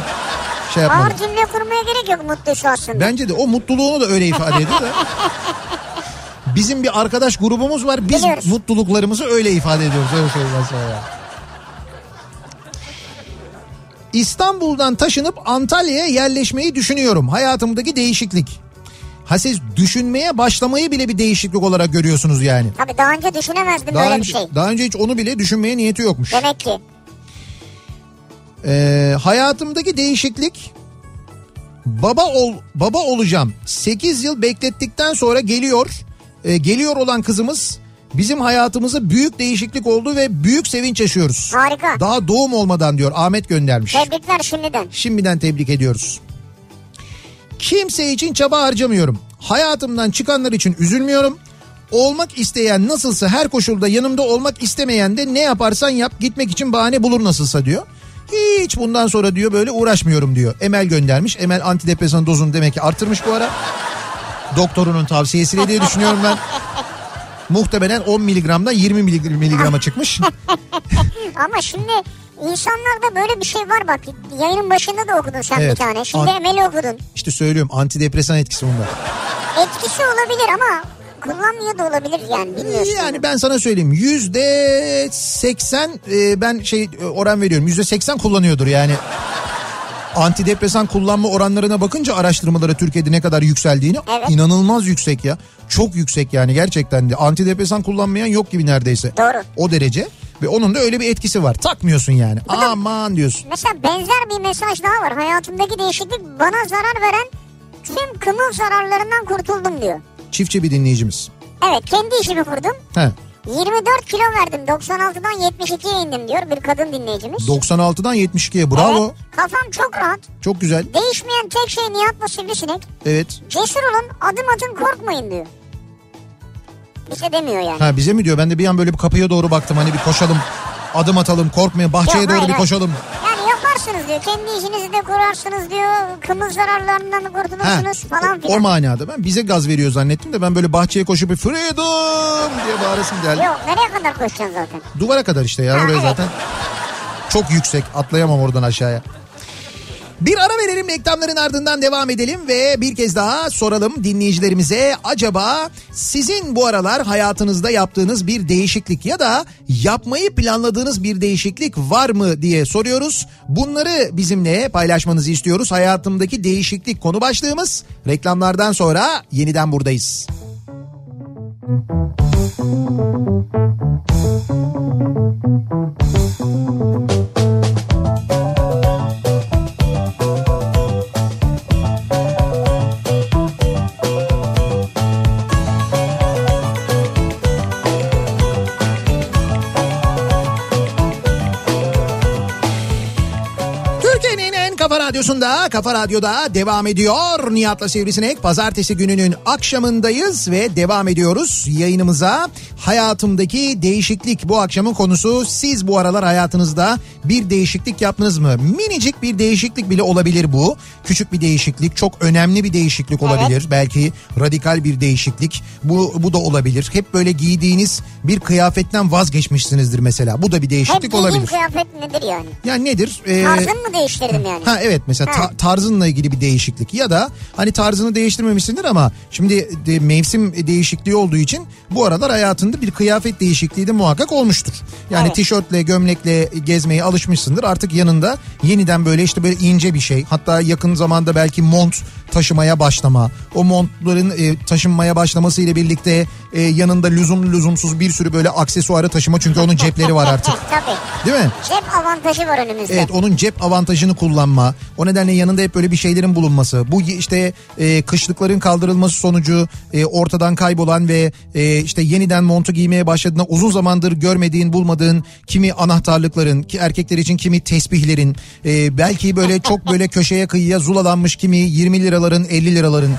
şey yapmadım. Ağır cümle kurmaya gerek yok mutluysa aslında. Bence de o mutluluğunu da öyle ifade ediyor da. Bizim bir arkadaş grubumuz var. Biz Biliyoruz. mutluluklarımızı öyle ifade ediyoruz. Öyle söyleyeyim sana ya. İstanbul'dan taşınıp Antalya'ya yerleşmeyi düşünüyorum. Hayatımdaki değişiklik. Ha siz düşünmeye başlamayı bile bir değişiklik olarak görüyorsunuz yani. Tabii daha önce düşünemezdim Daha böyle önce, bir şey. daha önce hiç onu bile düşünmeye niyeti yokmuş. Demek ki. Ee, hayatımdaki değişiklik baba ol baba olacağım. 8 yıl beklettikten sonra geliyor. Ee, geliyor olan kızımız bizim hayatımıza büyük değişiklik oldu ve büyük sevinç yaşıyoruz. Harika. Daha doğum olmadan diyor Ahmet göndermiş. Tebrikler şimdiden. Şimdiden tebrik ediyoruz. Kimse için çaba harcamıyorum. Hayatımdan çıkanlar için üzülmüyorum. Olmak isteyen nasılsa her koşulda yanımda olmak istemeyen de ne yaparsan yap gitmek için bahane bulur nasılsa diyor. Hiç bundan sonra diyor böyle uğraşmıyorum diyor. Emel göndermiş. Emel antidepresan dozunu demek ki artırmış bu ara. Doktorunun tavsiyesiyle diye düşünüyorum ben. Muhtemelen 10 miligramdan 20 miligrama çıkmış. Ama şimdi insanlarda böyle bir şey var bak. Yayının başında da okudun sen Evet. bir tane. Şimdi An- Emel'i okudun. İşte söylüyorum antidepresan etkisi bunda. Etkisi olabilir ama kullanmıyor da olabilir yani bilmiyorsun. Yani ben sana söyleyeyim yüzde seksen e, ben şey e, oran veriyorum yüzde seksen kullanıyordur yani. Antidepresan kullanma oranlarına bakınca araştırmalara Türkiye'de ne kadar yükseldiğini Evet. inanılmaz yüksek ya. çok yüksek yani gerçekten de antidepresan kullanmayan yok gibi neredeyse. Doğru. O derece ve onun da öyle bir etkisi var. Takmıyorsun yani. Aman diyorsun. Mesela benzer bir mesaj daha var. Hayatımdaki değişiklik bana zarar veren tüm kımıl zararlarından kurtuldum diyor. Çiftçi bir dinleyicimiz. Evet kendi işimi kurdum. He. 24 kilo verdim 96'dan 72'ye indim diyor bir kadın dinleyicimiz. 96'dan 72'ye bravo. Evet, kafam çok rahat. Çok güzel. Değişmeyen tek şey Nihat'la sivrisinek. Evet. Cesur olun adım atın korkmayın diyor. Bize demiyor yani. Ha bize mi diyor? Ben de bir an böyle bir kapıya doğru baktım. Hani bir koşalım. Adım atalım korkmayın bahçeye Yok, doğru hayır, bir koşalım. Yani yaparsınız diyor. Kendi işinizi de kurarsınız diyor. Kımıl zararlarından Ha, kurtulursunuz falan o filan. manada ben bize gaz veriyor zannettim de ben böyle bahçeye koşup bir freedom diye bağırasım geldi. Yok nereye kadar koşacaksın zaten? Duvara kadar işte ya Ha, oraya evet. zaten çok yüksek atlayamam oradan aşağıya. Bir ara verelim reklamların ardından devam edelim ve bir kez daha soralım dinleyicilerimize acaba sizin bu aralar hayatınızda yaptığınız bir değişiklik ya da yapmayı planladığınız bir değişiklik var mı diye soruyoruz. Bunları bizimle paylaşmanızı istiyoruz. Hayatımdaki değişiklik konu başlığımız. Reklamlardan sonra yeniden buradayız. Türkiye'nin radyosunda, kafa radyoda devam ediyor. Nihat'la Sivrisinek pazartesi gününün akşamındayız ve devam ediyoruz yayınımıza. Hayatımdaki değişiklik bu akşamın konusu. Siz bu aralar hayatınızda bir değişiklik yaptınız mı? Minicik bir değişiklik bile olabilir bu. Küçük bir değişiklik, çok önemli bir değişiklik olabilir. Belki radikal bir değişiklik. Bu, bu da olabilir. Hep böyle giydiğiniz bir kıyafetten vazgeçmişsinizdir mesela. Bu da bir Hep değişiklik giydiğim olabilir. kıyafet nedir yani? Yani nedir? Ee, Tarzını mı değiştirdim yani? Ha evet mesela ta- tarzınla ilgili bir değişiklik ya da hani tarzını değiştirmemişsindir ama şimdi de mevsim değişikliği olduğu için bu aralar hayatında bir kıyafet değişikliği de muhakkak olmuştur. Yani Evet. tişörtle gömlekle gezmeye alışmışsındır artık yanında yeniden böyle işte böyle ince bir şey hatta yakın zamanda belki mont taşımaya başlama o montların e, taşınmaya başlaması ile birlikte e, yanında lüzumlu lüzumsuz bir sürü böyle aksesuarı taşıma çünkü onun cepleri var artık Tabii. değil mi? Cep avantajı var önümüzde. Evet onun cep avantajını kullanma. O nedenle yanında hep böyle bir şeylerin bulunması. Bu işte e, kışlıkların kaldırılması sonucu e, ortadan kaybolan ve e, işte yeniden montu giymeye başladığında uzun zamandır görmediğin bulmadığın kimi anahtarlıkların ki erkekler için kimi tesbihlerin e, belki böyle çok böyle köşeye kıyıya zulalanmış kimi 20 liraların 50 liraların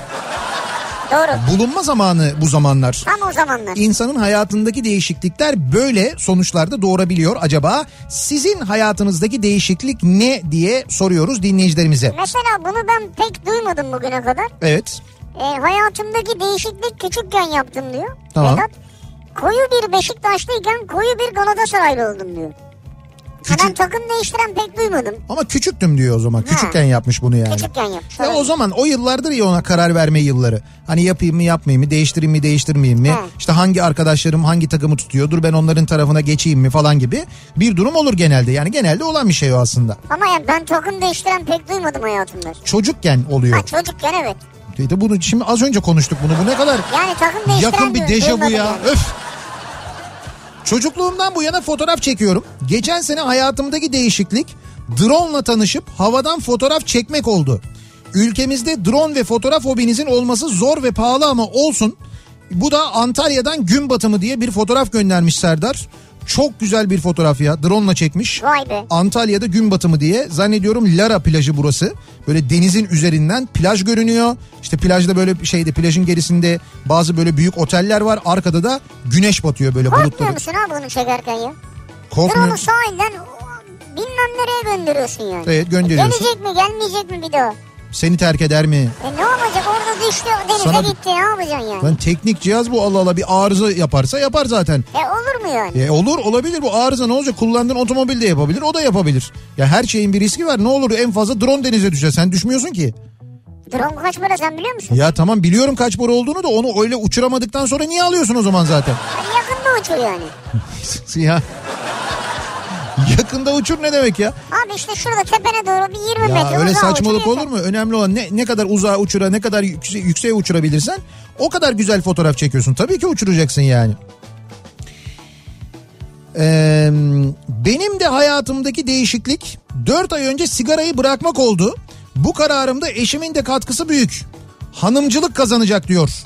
Doğru. bulunma zamanı bu zamanlar. Tam o zamanlar. İnsanın hayatındaki değişiklikler böyle sonuçlarda doğurabiliyor. Acaba sizin hayatınızdaki değişiklik ne diye soruyoruz dinleyicilerimize. Mesela bunu ben pek duymadım bugüne kadar. Evet. E, hayatımdaki değişiklik küçükken yaptım diyor. Tamam. Vedat. Koyu bir Beşiktaşlıyken koyu bir Galatasaraylı oldum diyor. Ha, ben Küçük- takım değiştiren pek duymadım. Ama küçüktüm diyor o zaman. Küçükken yapmış bunu yani. Küçükken yapmış. Ya o zaman o yıllardır ya ona karar verme yılları. Hani yapayım mı yapmayayım mı değiştireyim mi değiştirmeyeyim mi? Hı. İşte hangi arkadaşlarım hangi takımı tutuyor dur ben onların tarafına geçeyim mi falan gibi bir durum olur genelde. Yani genelde olan bir şey o aslında. Ama yani ben takım değiştiren pek duymadım hayatımda. Çocukken oluyor. Ha çocukken evet. De bunu şimdi az önce konuştuk bunu. Bu ne kadar Yani takım değiştiren yakın bir dejavu ya. yani. Öf. Çocukluğumdan bu yana fotoğraf çekiyorum. Geçen sene hayatımdaki değişiklik drone'la tanışıp havadan fotoğraf çekmek oldu. Ülkemizde drone ve fotoğraf hobinizin olması zor ve pahalı ama olsun. Bu da Antalya'dan gün batımı diye bir fotoğraf göndermiş Serdar. Çok güzel bir fotoğraf ya. Drone'la çekmiş. Vay be. Antalya'da gün batımı diye zannediyorum Lara plajı burası. Böyle denizin üzerinden plaj görünüyor. İşte plajda böyle şeyde plajın gerisinde bazı böyle büyük oteller var. Arkada da güneş batıyor böyle Korkmuyor bulutları. musun abi bunu çekerken ya? Korkmuyor. Drone'u sahilden bilmem nereye gönderiyorsun yani. Evet, gönderiyorsun. Gelecek mi gelmeyecek mi bir daha? Seni terk eder mi? E ne olacak orada düştü denize Sana- gitti ne yapacaksın yani? Lan teknik cihaz bu Allah Allah bir arıza yaparsa yapar zaten. E olur mu yani? E olur olabilir bu arıza ne olacak kullandığın otomobil de yapabilir o da yapabilir. Ya her şeyin bir riski var ne olur en fazla drone denize düşer sen düşmüyorsun ki. Drone kaç para sen biliyor musun? Ya tamam biliyorum kaç para olduğunu da onu öyle uçuramadıktan sonra niye alıyorsun o zaman zaten? Hani yakında uçuyor yani. ya Yakında uçur ne demek ya? Abi işte şurada tepene doğru bir 20 metre Ya öyle uzağa saçmalık olur mu? Önemli olan ne, ne kadar uzağa uçura, ne kadar yükse- yükseğe uçurabilirsen o kadar güzel fotoğraf çekiyorsun. Tabii ki uçuracaksın yani. Ee, benim de hayatımdaki değişiklik 4 ay önce sigarayı bırakmak oldu. Bu kararımda eşimin de katkısı büyük. Hanımcılık kazanacak diyor.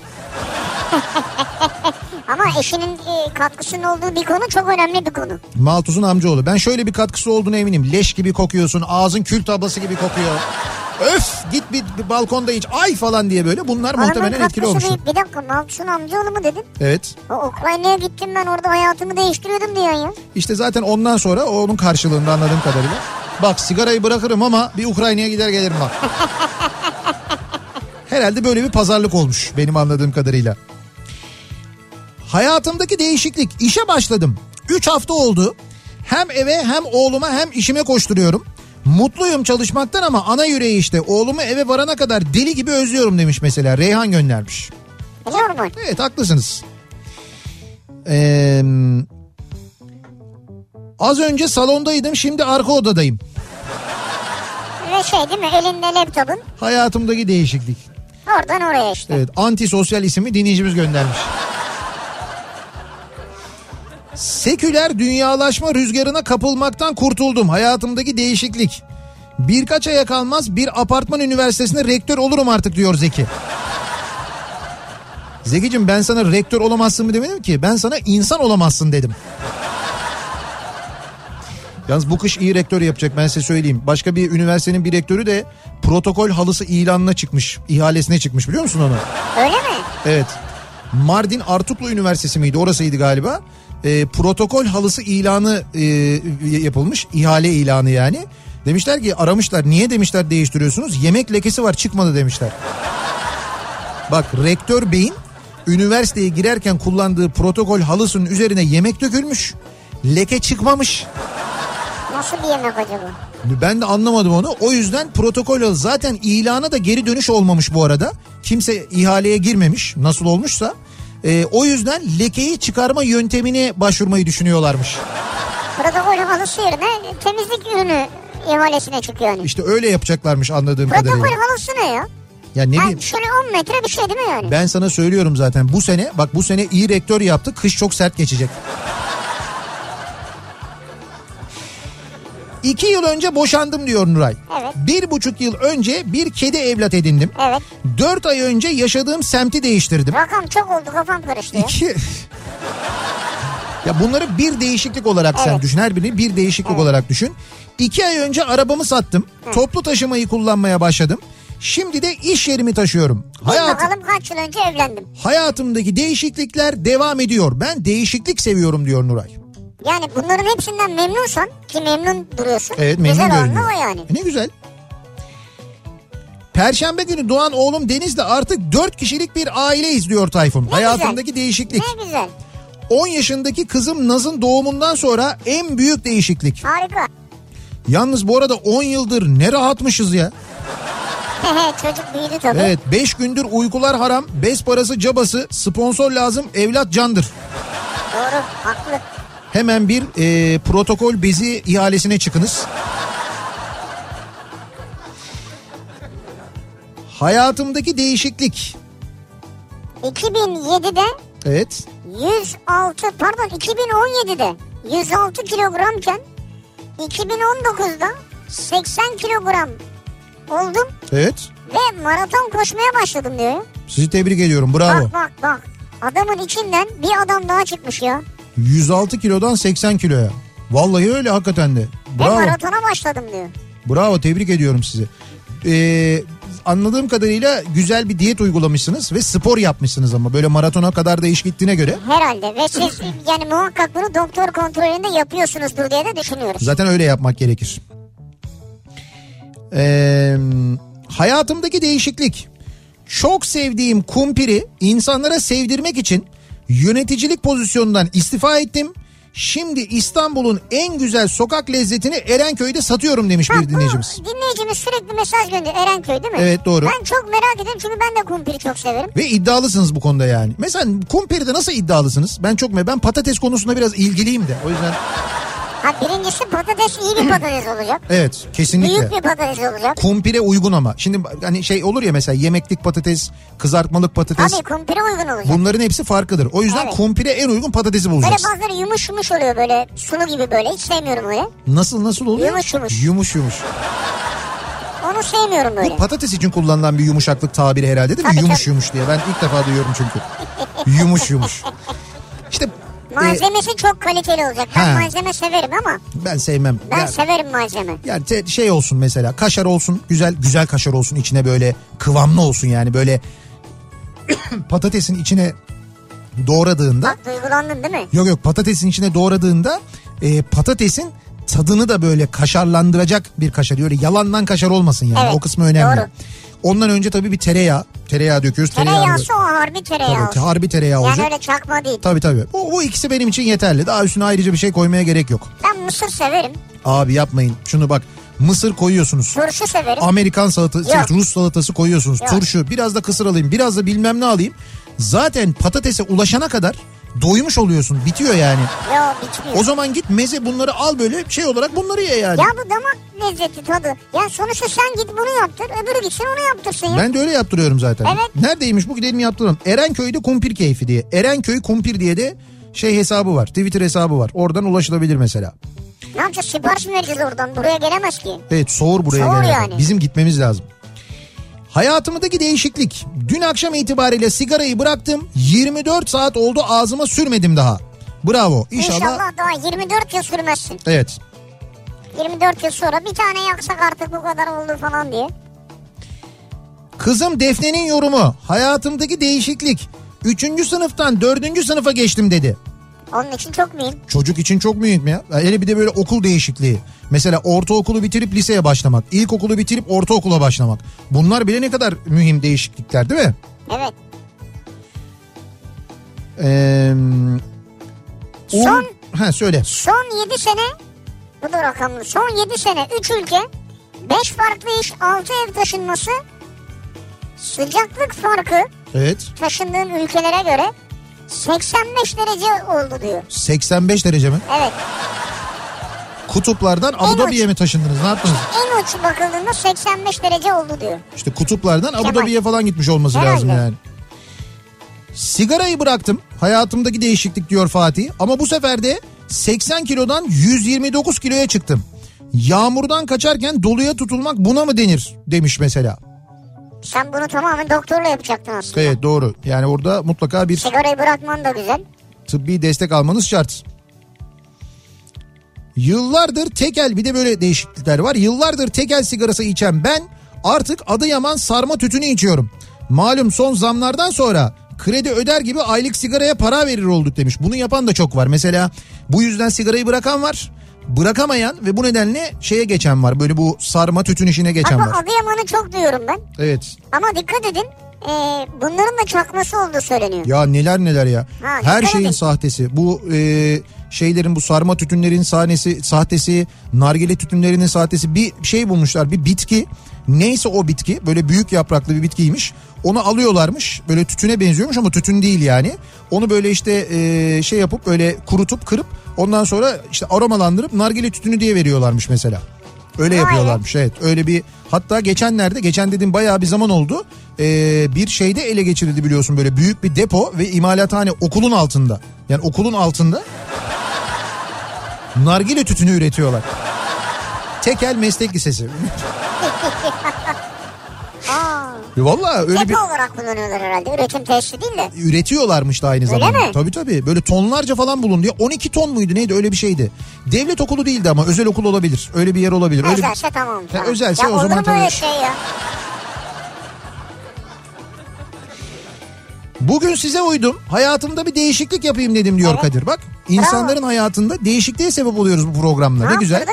Ama eşinin e, katkısının olduğu bir konu çok önemli bir konu. Maltuz'un amcaoğlu. Ben şöyle bir katkısı olduğunu eminim. Leş gibi kokuyorsun. Ağzın kül tablası gibi kokuyor. Öf git bir, bir balkonda iç ay falan diye böyle. Bunlar muhtemelen Adamın etkili olmuştur. büyük. Bir dakika Malçun amcaoğlu mu dedin? Evet. O Ukrayna'ya gittim ben orada hayatımı değiştiriyordum diyorsun ya. İşte zaten ondan sonra onun karşılığında anladığım kadarıyla. Bak sigarayı bırakırım ama bir Ukrayna'ya gider gelirim bak. Herhalde böyle bir pazarlık olmuş benim anladığım kadarıyla. Hayatımdaki değişiklik işe başladım. 3 hafta oldu. Hem eve hem oğluma hem işime koşturuyorum. Mutluyum çalışmaktan ama ana yüreği işte oğlumu eve varana kadar deli gibi özlüyorum demiş mesela Reyhan göndermiş. Normal. Evet haklısınız. Ee, az önce salondaydım şimdi arka odadayım. Ve şey değil mi elinde laptopun Hayatımdaki değişiklik. oradan oraya işte. Evet antisosyal ismi dinleyicimiz göndermiş. Seküler dünyalaşma rüzgarına kapılmaktan kurtuldum. Hayatımdaki değişiklik. Birkaç aya kalmaz bir apartman üniversitesinde rektör olurum artık diyor Zeki. Zekicim ben sana rektör olamazsın mı demedim ki. Ben sana insan olamazsın dedim. Yalnız bu kış iyi rektör yapacak ben size söyleyeyim. Başka bir üniversitenin bir rektörü de protokol halısı ilanına çıkmış. ihalesine çıkmış biliyor musun onu? Öyle mi? Evet. Mardin Artuklu Üniversitesi miydi? Orasıydı galiba. Ee, protokol halısı ilanı e, yapılmış. ihale ilanı yani. Demişler ki aramışlar. Niye demişler değiştiriyorsunuz? Yemek lekesi var çıkmadı demişler. Bak rektör beyin üniversiteye girerken kullandığı protokol halısının üzerine yemek dökülmüş. Leke çıkmamış. Nasıl bir yemek acaba? Ben de anlamadım onu. O yüzden protokol zaten ilana da geri dönüş olmamış bu arada. Kimse ihaleye girmemiş nasıl olmuşsa. Ee, o yüzden lekeyi çıkarma yöntemine başvurmayı düşünüyorlarmış. Protokol halısı yerine temizlik ürünü ihalesine çıkıyor yani. İşte öyle yapacaklarmış anladığım Protokol kadarıyla. halısı ne ya? Ya ne Ha, diyeyim? şöyle 10 metre bir şey değil mi yani? Ben sana söylüyorum zaten bu sene bak bu sene iyi rektör yaptı. Kış çok sert geçecek. İki yıl önce boşandım diyor Nuray. Evet. Bir buçuk yıl önce bir kedi evlat edindim. Evet. Dört ay önce yaşadığım semti değiştirdim. Rakam çok oldu kafam karıştı. İki... ya bunları bir değişiklik olarak sen Evet. düşün. Her birini bir değişiklik olarak düşün. İki ay önce arabamı sattım. Toplu taşımayı kullanmaya başladım. Şimdi de iş yerimi taşıyorum. Bil Hayatım, bakalım kaç yıl önce evlendim. hayatımdaki değişiklikler devam ediyor. Ben değişiklik seviyorum diyor Nuray. Yani bunların hepsinden memnunsan ki memnun duruyorsun. Evet memnun Güzel görünüyor. o yani. E, Ne güzel. Perşembe günü doğan oğlum Deniz'le artık dört kişilik bir aile izliyor Tayfun. Hayatımdaki değişiklik. Ne güzel. 10 yaşındaki kızım Naz'ın doğumundan sonra en büyük değişiklik. Harika. Yalnız bu arada 10 yıldır ne rahatmışız ya. Çocuk büyüdü tabii. Evet 5 gündür uykular haram, bez parası cabası, sponsor lazım, evlat candır. Doğru haklı. Hemen bir e, protokol bezi ihalesine çıkınız. Hayatımdaki değişiklik. 2007'de Evet. 106 pardon 2017'de 106 kilogramken 2019'da 80 kilogram oldum Evet. ve maraton koşmaya başladım diyor. Sizi tebrik ediyorum. Bravo. Bak bak bak adamın içinden bir adam daha çıkmış ya. 106 kilodan 80 kiloya. Vallahi öyle hakikaten de. Bravo. maratona başladım diyor. Bravo tebrik ediyorum sizi. Ee, anladığım kadarıyla güzel bir diyet uygulamışsınız ve spor yapmışsınız ama böyle maratona kadar da iş gittiğine göre. Herhalde ve siz yani muhakkak bunu doktor kontrolünde yapıyorsunuzdur diye de düşünüyoruz. Zaten öyle yapmak gerekir. Ee, hayatımdaki değişiklik. Çok sevdiğim kumpiri insanlara sevdirmek için yöneticilik pozisyonundan istifa ettim. Şimdi İstanbul'un en güzel sokak lezzetini Erenköy'de satıyorum demiş Bak bir dinleyicimiz. bu dinleyicimiz sürekli mesaj gönderiyor. Erenköy değil mi? Evet, doğru. Ben çok merak ediyorum çünkü ben de kumpiri çok severim. Ve iddialısınız bu konuda yani. Mesela kumpirde nasıl iddialısınız? Ben çok ben patates konusunda biraz ilgiliyim de. O yüzden Ha birincisi patates iyi bir patates olacak. Evet kesinlikle. Büyük bir patates olacak. Kumpire uygun ama. Şimdi hani şey olur ya mesela yemeklik patates, kızartmalık patates. Tabii kumpire uygun olacak. Bunların hepsi farklıdır. O yüzden Evet. kumpire en uygun patatesi Böyle bulacaksın. bazıları yumuş yumuş oluyor böyle sulu gibi böyle hiç sevmiyorum öyle. Nasıl nasıl oluyor? Yumuş yumuş. Yumuş yumuş. Onu sevmiyorum böyle. Bu patates için kullanılan bir yumuşaklık tabiri herhalde değil mi? Tabii, yumuş tabii. yumuş diye. Ben ilk defa duyuyorum çünkü. yumuş yumuş. İşte e, Malzemesi çok kaliteli olacak. Ben Ha. malzeme severim ama ben sevmem. ben Ya- severim malzeme. Yani te- şey olsun mesela kaşar olsun güzel güzel kaşar olsun içine böyle kıvamlı olsun yani böyle patatesin içine doğradığında Bak duygulandın değil mi? yok yok patatesin içine doğradığında e, patatesin tadını da böyle kaşarlandıracak bir kaşar. Öyle yalandan kaşar olmasın yani Evet, o kısmı önemli. doğru. Ondan önce tabii bir tereyağı tereyağı döküyoruz. Tereyağını- harbi tereyağı Tabii, olsun. harbi tereyağı Yani olacak. öyle çakma değil. Tabii tabii. Bu, bu ikisi benim için yeterli. Daha üstüne ayrıca bir şey koymaya gerek yok. Ben mısır severim. Abi yapmayın. Şunu bak. Mısır koyuyorsunuz. Turşu severim. Amerikan salatası, Yok. Rus salatası koyuyorsunuz. Yok. Turşu, biraz da kısır alayım, biraz da bilmem ne alayım. Zaten patatese ulaşana kadar doymuş oluyorsun. Bitiyor yani. Yo bitmiyor. O zaman git meze bunları al böyle şey olarak bunları ye yani. Ya bu damak lezzeti tadı. Ya sonuçta sen git bunu yaptır. Öbürü gitsin onu yaptırsın ya. Ben de öyle yaptırıyorum zaten. Evet. Neredeymiş bu gidelim yaptıralım. Erenköy'de kumpir keyfi diye. Erenköy kumpir diye de şey hesabı var. Twitter hesabı var. Oradan ulaşılabilir mesela. Ne yapacağız sipariş mi vereceğiz oradan? Buraya gelemez ki. Evet soğur buraya Soğur gelene. yani. Bizim gitmemiz lazım. Hayatımdaki değişiklik. Dün akşam itibariyle sigarayı bıraktım. 24 saat oldu ağzıma sürmedim daha. Bravo. İnşallah. İnşallah daha 24 yıl sürmezsin. Evet. 24 yıl sonra bir tane yaksak artık bu kadar oldu falan diye. Kızım Defne'nin yorumu. Hayatımdaki değişiklik. 3. sınıftan 4. sınıfa geçtim dedi. Onun için çok mühim. Çocuk için çok mühim ya. Hele bir de böyle okul değişikliği. Mesela ortaokulu bitirip liseye başlamak. İlkokulu bitirip ortaokula başlamak. Bunlar bile ne kadar mühim değişiklikler değil mi? Evet. Ee, Son- Ha söyle. Son 7 sene bu da rakamlı. Son 7 sene 3 ülke 5 farklı iş 6 ev taşınması sıcaklık farkı Evet. taşındığın ülkelere göre 85 derece oldu diyor. 85 derece mi? Evet. Kutuplardan Abu Dhabi'ye mi taşındınız? Ne yaptınız? En uç bakıldığında 85 derece oldu diyor. İşte kutuplardan Abu. Dhabi'ye falan gitmiş olması Herhalde. lazım yani. Sigarayı bıraktım. Hayatımdaki değişiklik diyor Fatih. Ama bu sefer de 80 kilodan 129 kiloya çıktım. Yağmurdan kaçarken doluya tutulmak buna mı denir demiş mesela. Sen bunu tamamen doktorla yapacaktın aslında. Evet doğru. Yani orada mutlaka bir Sigarayı bırakman da güzel. tıbbi destek almanız şart. Yıllardır tekel bir de böyle değişiklikler var. Yıllardır tekel sigarası içen ben artık Adıyaman sarma tütünü içiyorum. Malum son zamlardan sonra kredi öder gibi aylık sigaraya para verir olduk demiş. Bunu yapan da çok var. Mesela bu yüzden sigarayı bırakan var. Bırakamayan ve bu nedenle şeye geçen var. Böyle bu sarma tütün işine geçen bu var. Adıyaman'ı çok duyuyorum ben. Evet. Ama dikkat edin e, bunların da çakması olduğu söyleniyor. Ya neler neler ya. Ha, Her şeyin edin. sahtesi. Bu e, şeylerin bu sarma tütünlerin sahnesi sahtesi, nargile tütünlerinin sahtesi bir şey bulmuşlar. Bir bitki. Neyse o bitki böyle büyük yapraklı bir bitkiymiş. Onu alıyorlarmış. Böyle tütüne benziyormuş ama tütün değil yani. Onu böyle işte e, şey yapıp böyle kurutup kırıp ondan sonra işte aromalandırıp nargile tütünü diye veriyorlarmış mesela. Öyle yapıyorlarmış evet öyle bir hatta geçenlerde geçen dediğim bayağı bir zaman oldu Ee, bir şeyde ele geçirildi biliyorsun böyle büyük bir depo ve imalathane okulun altında yani okulun altında nargile tütünü üretiyorlar. Tekel Meslek Lisesi. Aa, Valla öyle bir depo olarak kullanıyorlar herhalde. Üretim tesisi değil de. üretiyorlarmış da aynı Öyle zamanda. mi? Tabii tabii böyle tonlarca falan bulundu. Ya 12 ton muydu neydi öyle bir şeydi. Devlet okulu değildi ama özel okul olabilir. Öyle bir yer olabilir. Öyle bir- Özelse tamam. tamam. özelse ya o zaman öyle tabii. şey ya? Bugün size uydum. Hayatımda bir değişiklik yapayım dedim diyor Evet. Kadir. Bak insanların hayatında değişikliğe sebep oluyoruz bu programla. Ne, Ne güzel.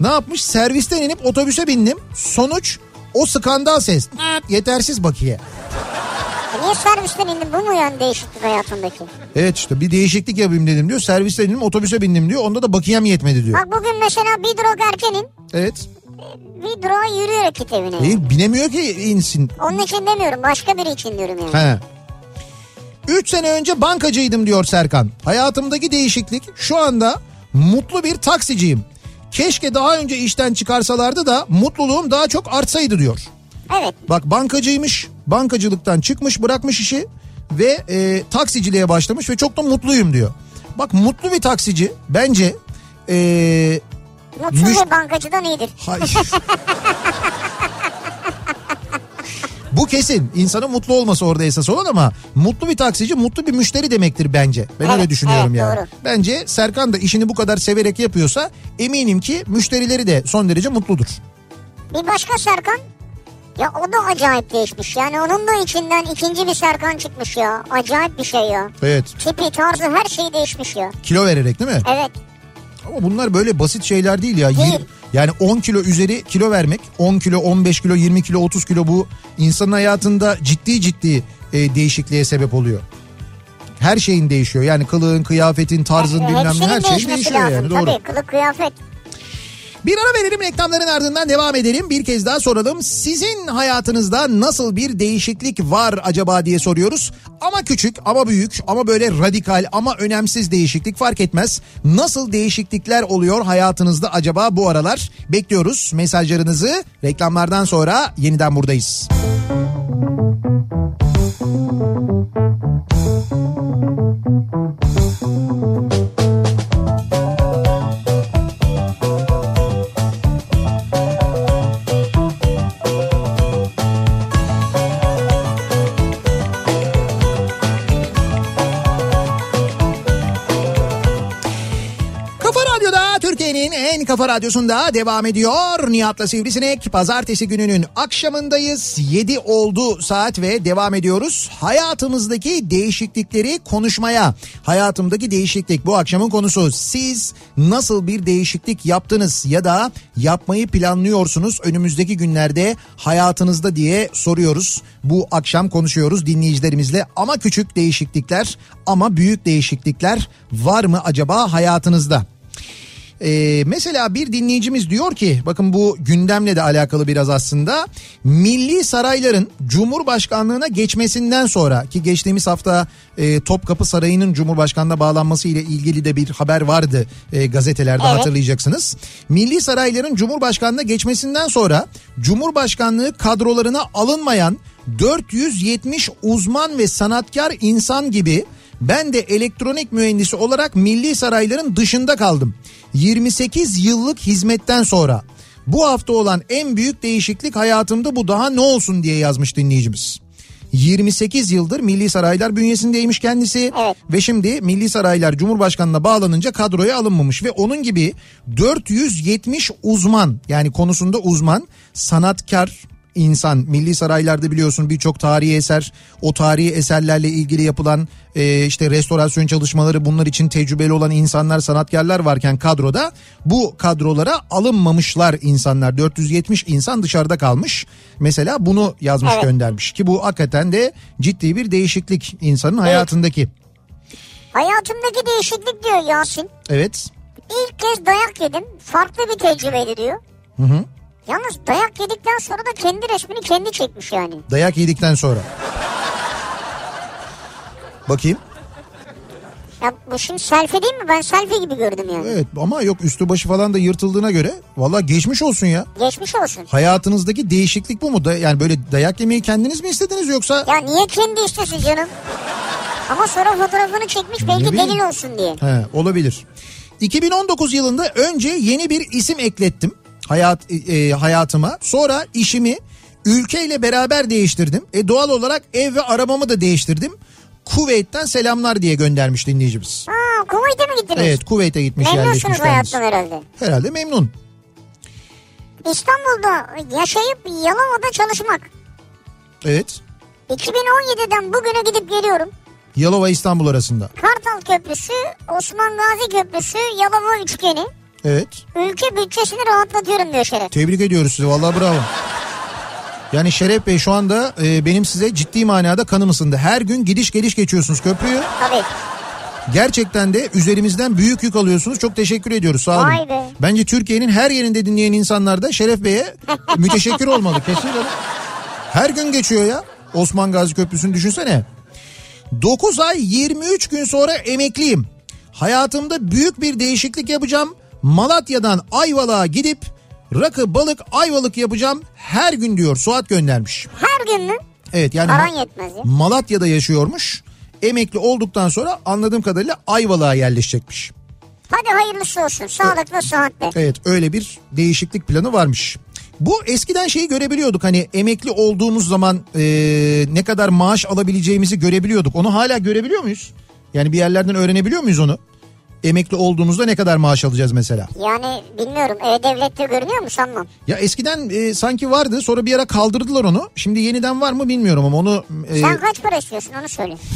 Ne yapmış? Servisten inip otobüse bindim. Sonuç o skandal ses. Yetersiz bakiye. Niye servisten indin? Bu mu yani değişiklik hayatındaki? Evet işte bir değişiklik yapayım dedim diyor. Servisten indim otobüse bindim diyor. Onda da bakiyem yetmedi diyor. Bak bugün mesela bir durak erkenin Evet. bir durağa yürüyerek git evine. Değil, binemiyor ki insin. Onun için demiyorum başka biri için diyorum yani. He. 3 sene önce bankacıydım diyor Serkan. Hayatımdaki değişiklik şu anda Mutlu bir taksiciyim. Keşke daha önce işten çıkarsalardı da mutluluğum daha çok artsaydı diyor. Evet. Bak bankacıymış, bankacılıktan çıkmış bırakmış işi ve e, taksiciliğe başlamış ve çok da mutluyum diyor. Bak mutlu bir taksici bence e, Mutsuz Müş- bir bankacıdan iyidir. Hayır. Bu kesin. İnsanın mutlu olması orada esas olan ama mutlu bir taksici mutlu bir müşteri demektir bence. Ben Evet, öyle düşünüyorum evet, yani. doğru. Bence Serkan da işini bu kadar severek yapıyorsa eminim ki müşterileri de son derece mutludur. Bir başka Serkan ya o da acayip değişmiş. Yani onun da içinden ikinci bir Serkan çıkmış ya. Acayip bir şey ya. Evet. Tipi, tarzı her şey değişmiş ya. Kilo vererek değil mi? Evet. Ama bunlar böyle basit şeyler değil ya. Değil. Yani 10 kilo üzeri kilo vermek 10 kilo 15 kilo 20 kilo 30 kilo bu insanın hayatında ciddi ciddi e, değişikliğe sebep oluyor. Her şeyin değişiyor yani kılığın kıyafetin tarzın E, bilmem ne her şey değişiyor lazım. yani doğru. Tabii kılık kıyafet. Bir ara verelim reklamların ardından devam edelim. Bir kez daha soralım. Sizin hayatınızda nasıl bir değişiklik var acaba diye soruyoruz. Ama küçük ama büyük ama böyle radikal ama önemsiz değişiklik fark etmez. Nasıl değişiklikler oluyor hayatınızda acaba bu aralar? Bekliyoruz mesajlarınızı. Reklamlardan sonra yeniden buradayız. Kafa kafa radyosunda devam ediyor. Nihat'la Sivrisinek pazartesi gününün akşamındayız. 7 oldu saat ve devam ediyoruz. Hayatımızdaki değişiklikleri konuşmaya. Hayatımdaki değişiklik bu akşamın konusu. Siz nasıl bir değişiklik yaptınız ya da yapmayı planlıyorsunuz önümüzdeki günlerde hayatınızda diye soruyoruz. Bu akşam konuşuyoruz dinleyicilerimizle ama küçük değişiklikler ama büyük değişiklikler var mı acaba hayatınızda? Ee, mesela bir dinleyicimiz diyor ki bakın bu gündemle de alakalı biraz aslında milli sarayların cumhurbaşkanlığına geçmesinden sonra ki geçtiğimiz hafta e, Topkapı Sarayı'nın cumhurbaşkanına bağlanması ile ilgili de bir haber vardı e, gazetelerde Evet. hatırlayacaksınız. Milli sarayların cumhurbaşkanlığına geçmesinden sonra cumhurbaşkanlığı kadrolarına alınmayan 470 uzman ve sanatkar insan gibi ben de elektronik mühendisi olarak milli sarayların dışında kaldım. 28 yıllık hizmetten sonra. Bu hafta olan en büyük değişiklik hayatımda bu daha ne olsun diye yazmış dinleyicimiz. 28 yıldır Milli Saraylar bünyesindeymiş kendisi Evet. ve şimdi Milli Saraylar Cumhurbaşkanı'na bağlanınca kadroya alınmamış ve onun gibi 470 uzman yani konusunda uzman sanatkar insan Milli Saraylarda biliyorsun birçok tarihi eser o tarihi eserlerle ilgili yapılan e, işte restorasyon çalışmaları bunlar için tecrübeli olan insanlar sanatkarlar varken kadroda bu kadrolara alınmamışlar insanlar 470 insan dışarıda kalmış mesela bunu yazmış Evet. göndermiş ki bu hakikaten de ciddi bir değişiklik insanın hayatındaki Hayatımdaki değişiklik diyor Yasin. evet İlk kez dayak yedim. Farklı bir tecrübeydi diyor. hı hı. Yalnız dayak yedikten sonra da kendi resmini kendi çekmiş yani. dayak yedikten sonra bakayım Ya bu şimdi selfie değil mi? Ben selfie gibi gördüm yani. Evet ama yok üstü başı falan da yırtıldığına göre valla geçmiş olsun ya. Geçmiş olsun. Hayatınızdaki değişiklik bu mu? Da, yani böyle dayak yemeyi kendiniz mi istediniz yoksa? Ya niye kendi istesin canım? Ama sonra fotoğrafını çekmiş belki delil olsun diye. He, olabilir. 2019 yılında önce yeni bir isim eklettim hayat e, hayatıma. Sonra işimi ülkeyle beraber değiştirdim. E doğal olarak ev ve arabamı da değiştirdim. Kuveyt'ten selamlar diye göndermiş dinleyicimiz. Ha Kuveyt'e mi gittiniz? Evet Kuveyt'e gitmiş Memnunsunuz yerleşmiş kendisi. hayattan herhalde. Herhalde memnun. İstanbul'da yaşayıp Yalova'da çalışmak. Evet. 2017'den bugüne gidip geliyorum. Yalova İstanbul arasında. Kartal Köprüsü, Osman Gazi Köprüsü, Yalova Üçgeni. Evet. Ülke bütçesini rahatlatıyorum diyor Şeref. Tebrik ediyoruz sizi vallahi bravo. Yani Şeref Bey şu anda e, benim size ciddi manada kanım ısındı. Her gün gidiş geliş geçiyorsunuz köprüyü. Tabii. Gerçekten de üzerimizden büyük yük alıyorsunuz. Çok teşekkür ediyoruz sağ olun. Vay be. Bence Türkiye'nin her yerinde dinleyen insanlar da Şeref Bey'e müteşekkir olmalı kesinlikle. Her gün geçiyor ya. Osman Gazi Köprüsü'nü düşünsene. 9 ay 23 gün sonra emekliyim. Hayatımda büyük bir değişiklik yapacağım. Malatya'dan Ayvalık'a gidip rakı, balık, ayvalık yapacağım her gün diyor Suat göndermiş. Her gün mü? Evet yani Paran yetmez ya. Malatya'da yaşıyormuş. Emekli olduktan sonra anladığım kadarıyla Ayvalık'a yerleşecekmiş. Hadi hayırlısı olsun. Sağlıklı sıhhatle. Evet öyle bir değişiklik planı varmış. Bu eskiden şeyi görebiliyorduk hani emekli olduğumuz zaman e, ne kadar maaş alabileceğimizi görebiliyorduk. Onu hala görebiliyor muyuz? Yani bir yerlerden öğrenebiliyor muyuz onu? Emekli olduğumuzda ne kadar maaş alacağız mesela? Yani bilmiyorum. E-Devlet'te görünüyor mu sanmam. Ya eskiden e, sanki vardı sonra bir ara kaldırdılar onu. Şimdi yeniden var mı bilmiyorum ama onu... e, Sen kaç para istiyorsun onu söyle.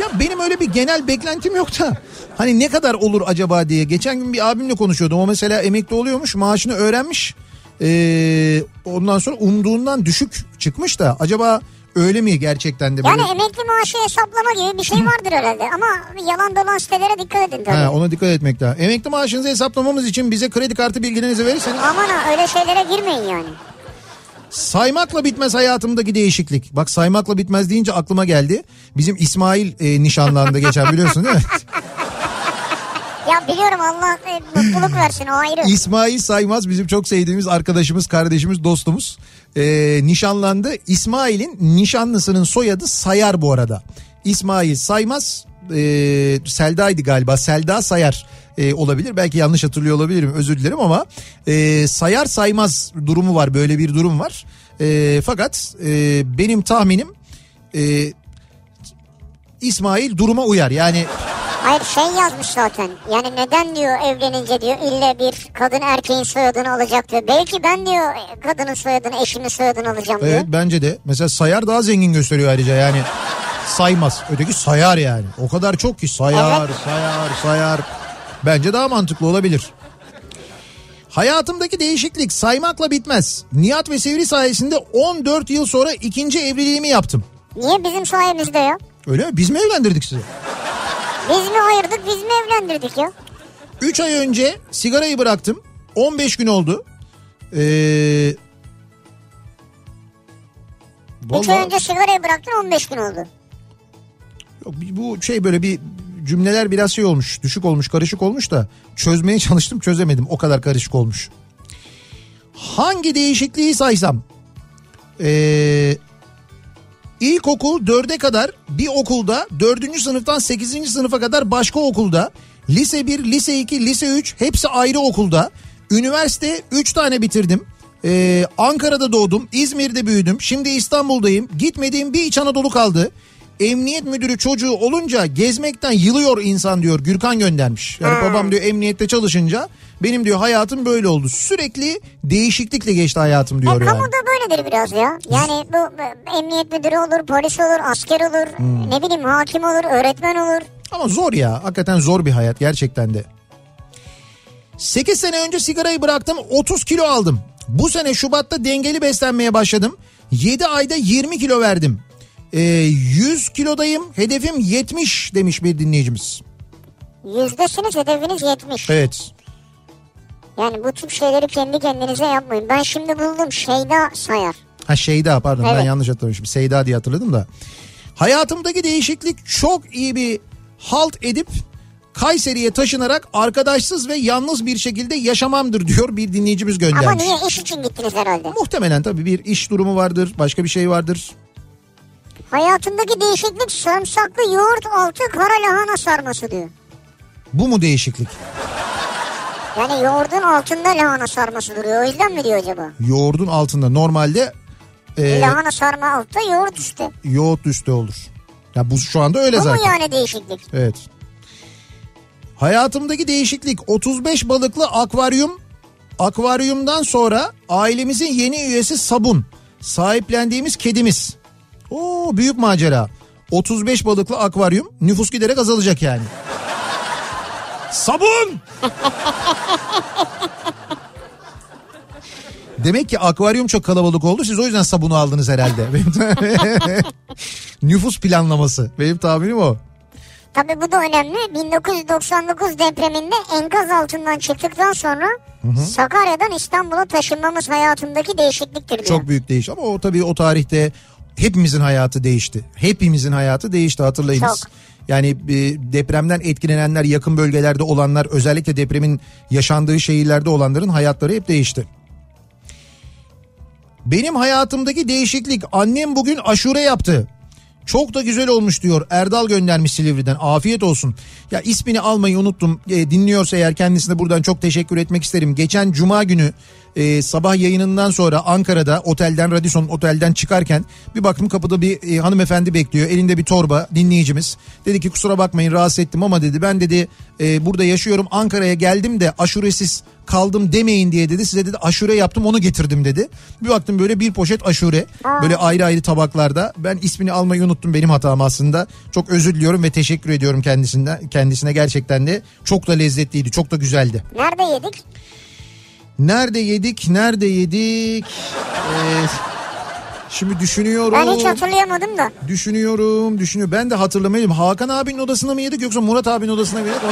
Ya benim öyle bir genel beklentim yok da hani ne kadar olur acaba diye. Geçen gün bir abimle konuşuyordum. O mesela emekli oluyormuş maaşını öğrenmiş. Ee, ondan sonra umduğundan düşük çıkmış da acaba öyle mi gerçekten de böyle? Yani emekli maaşı hesaplama gibi bir şey vardır herhalde. Ama yalan dolan sitelere dikkat edin tabii. Ha, ona dikkat etmek lazım. Emekli maaşınızı hesaplamamız için bize kredi kartı bilgilerinizi verirseniz Aman ha öyle şeylere girmeyin yani. saymakla bitmez hayatımdaki değişiklik. Bak saymakla bitmez deyince aklıma geldi. Bizim İsmail e, nişanlandı geçen biliyorsun değil mi? Ya biliyorum Allah e, mutluluk versin o ayrı. İsmail Saymaz bizim çok sevdiğimiz arkadaşımız, kardeşimiz, dostumuz. Ee, nişanlandı. İsmail'in nişanlısının soyadı Sayar bu arada. İsmail Saymaz, e, Selda'ydı galiba. Selda Sayar e, olabilir. Belki yanlış hatırlıyor olabilirim özür dilerim ama e, Sayar Saymaz durumu var. Böyle bir durum var. E, fakat e, benim tahminim e, İsmail duruma uyar. Yani Hayır şey yazmış zaten. Yani neden diyor evlenince diyor ille bir kadın erkeğin soyadını alacak diyor. Belki ben diyor kadının soyadını eşimin soyadını alacağım diyor. Evet bence de. Mesela sayar daha zengin gösteriyor ayrıca yani. Saymaz. Öteki sayar yani. O kadar çok ki sayar, Evet. sayar, sayar. Bence daha mantıklı olabilir. Hayatımdaki değişiklik saymakla bitmez. Nihat ve Sivri sayesinde 14 yıl sonra ikinci evliliğimi yaptım. Niye bizim sayemizde ya? Öyle mi? Biz mi evlendirdik sizi? Biz mi ayırdık biz mi evlendirdik ya? 3 ay önce sigarayı bıraktım. 15 gün oldu. Ee, 3 ay vallahi- önce sigarayı bıraktın 15 gün oldu. Yok, bu şey böyle bir cümleler biraz şey olmuş, düşük olmuş, karışık olmuş da çözmeye çalıştım çözemedim. O kadar karışık olmuş. Hangi değişikliği saysam? Ee, ilkokul 4'e kadar bir okulda 4. sınıftan 8. sınıfa kadar başka okulda lise 1, lise 2, lise 3 hepsi ayrı okulda. Üniversite 3 tane bitirdim. Ee, Ankara'da doğdum, İzmir'de büyüdüm. Şimdi İstanbul'dayım. Gitmediğim bir İç Anadolu kaldı. Emniyet müdürü çocuğu olunca gezmekten yılıyor insan diyor Gürkan göndermiş. Yani babam diyor emniyette çalışınca benim diyor hayatım böyle oldu. Sürekli değişiklikle geçti hayatım diyor E, yani. kamuda böyledir biraz ya. Yani bu bu emniyet müdürü olur, polis olur, asker olur, Hmm. ne bileyim hakim olur, öğretmen olur. Ama zor ya. Hakikaten zor bir hayat gerçekten de. 8 sene önce sigarayı bıraktım 30 kilo aldım. Bu sene Şubat'ta dengeli beslenmeye başladım. 7 ayda 20 kilo verdim. Ee, 100 kilodayım hedefim 70 demiş bir dinleyicimiz. Yüzdesiniz hedefiniz 70. Evet. Yani bu tip şeyleri kendi kendinize yapmayın. Ben şimdi buldum Şeyda Sayar. Ha Şeyda pardon ben Evet. yanlış hatırlamışım. Seyda diye hatırladım da. Hayatımdaki değişiklik çok iyi bir halt edip Kayseri'ye taşınarak arkadaşsız ve yalnız bir şekilde yaşamamdır diyor bir dinleyicimiz göndermiş. Ama niye iş için gittiniz herhalde? Muhtemelen tabii bir iş durumu vardır, başka bir şey vardır. Hayatındaki değişiklik sarımsaklı yoğurt altı kara lahana sarması diyor. Bu mu değişiklik? Yani yoğurdun altında lahana sarması duruyor. O yüzden mi diyor acaba? Yoğurdun altında normalde e, Lahana sarma altta yoğurt üstte. yoğurt üstü olur. Ya bu şu anda öyle Bu mu zaten. yani değişiklik? Evet. Hayatımdaki değişiklik 35 balıklı akvaryum. Akvaryumdan sonra ailemizin yeni üyesi sabun. Sahiplendiğimiz kedimiz. Oo büyük macera. 35 balıklı akvaryum nüfus giderek azalacak yani. Sabun! Demek ki akvaryum çok kalabalık oldu. Siz o yüzden sabunu aldınız herhalde. Nüfus planlaması. Benim tahminim o. Tabii bu da önemli. 1999 depreminde enkaz altından çıktıktan sonra Sakarya'dan İstanbul'a taşınmamız hayatımdaki değişikliktir diyor. Çok büyük değiş ama o tabii o tarihte hepimizin hayatı değişti. Hepimizin hayatı değişti hatırlayınız. Çok. Yani e, depremden etkilenenler yakın bölgelerde olanlar özellikle depremin yaşandığı şehirlerde olanların hayatları hep değişti. Benim hayatımdaki değişiklik annem bugün aşure yaptı. Çok da güzel olmuş diyor Erdal göndermiş Silivri'den afiyet olsun. Ya ismini almayı unuttum e, dinliyorsa eğer kendisine buradan çok teşekkür etmek isterim. Geçen cuma günü e, sabah yayınından sonra Ankara'da otelden Radisson otelden çıkarken bir baktım kapıda bir e, hanımefendi bekliyor elinde bir torba dinleyicimiz. Dedi ki kusura bakmayın rahatsız ettim ama dedi ben dedi e, burada yaşıyorum Ankara'ya geldim de aşuresiz kaldım demeyin diye dedi size dedi aşure yaptım onu getirdim dedi. Bir baktım böyle bir poşet aşure böyle ayrı ayrı tabaklarda ben ismini almayı unuttum benim hatam aslında. Çok özür diliyorum ve teşekkür ediyorum kendisinden kendisine gerçekten de çok da lezzetliydi çok da güzeldi. Nerede yedik? Nerede yedik? Nerede yedik? Ee, şimdi düşünüyorum. Ben hiç hatırlayamadım da. Düşünüyorum, düşünüyorum. Ben de hatırlamayayım. Hakan abinin odasına mı yedik yoksa Murat abinin odasına mı yedik?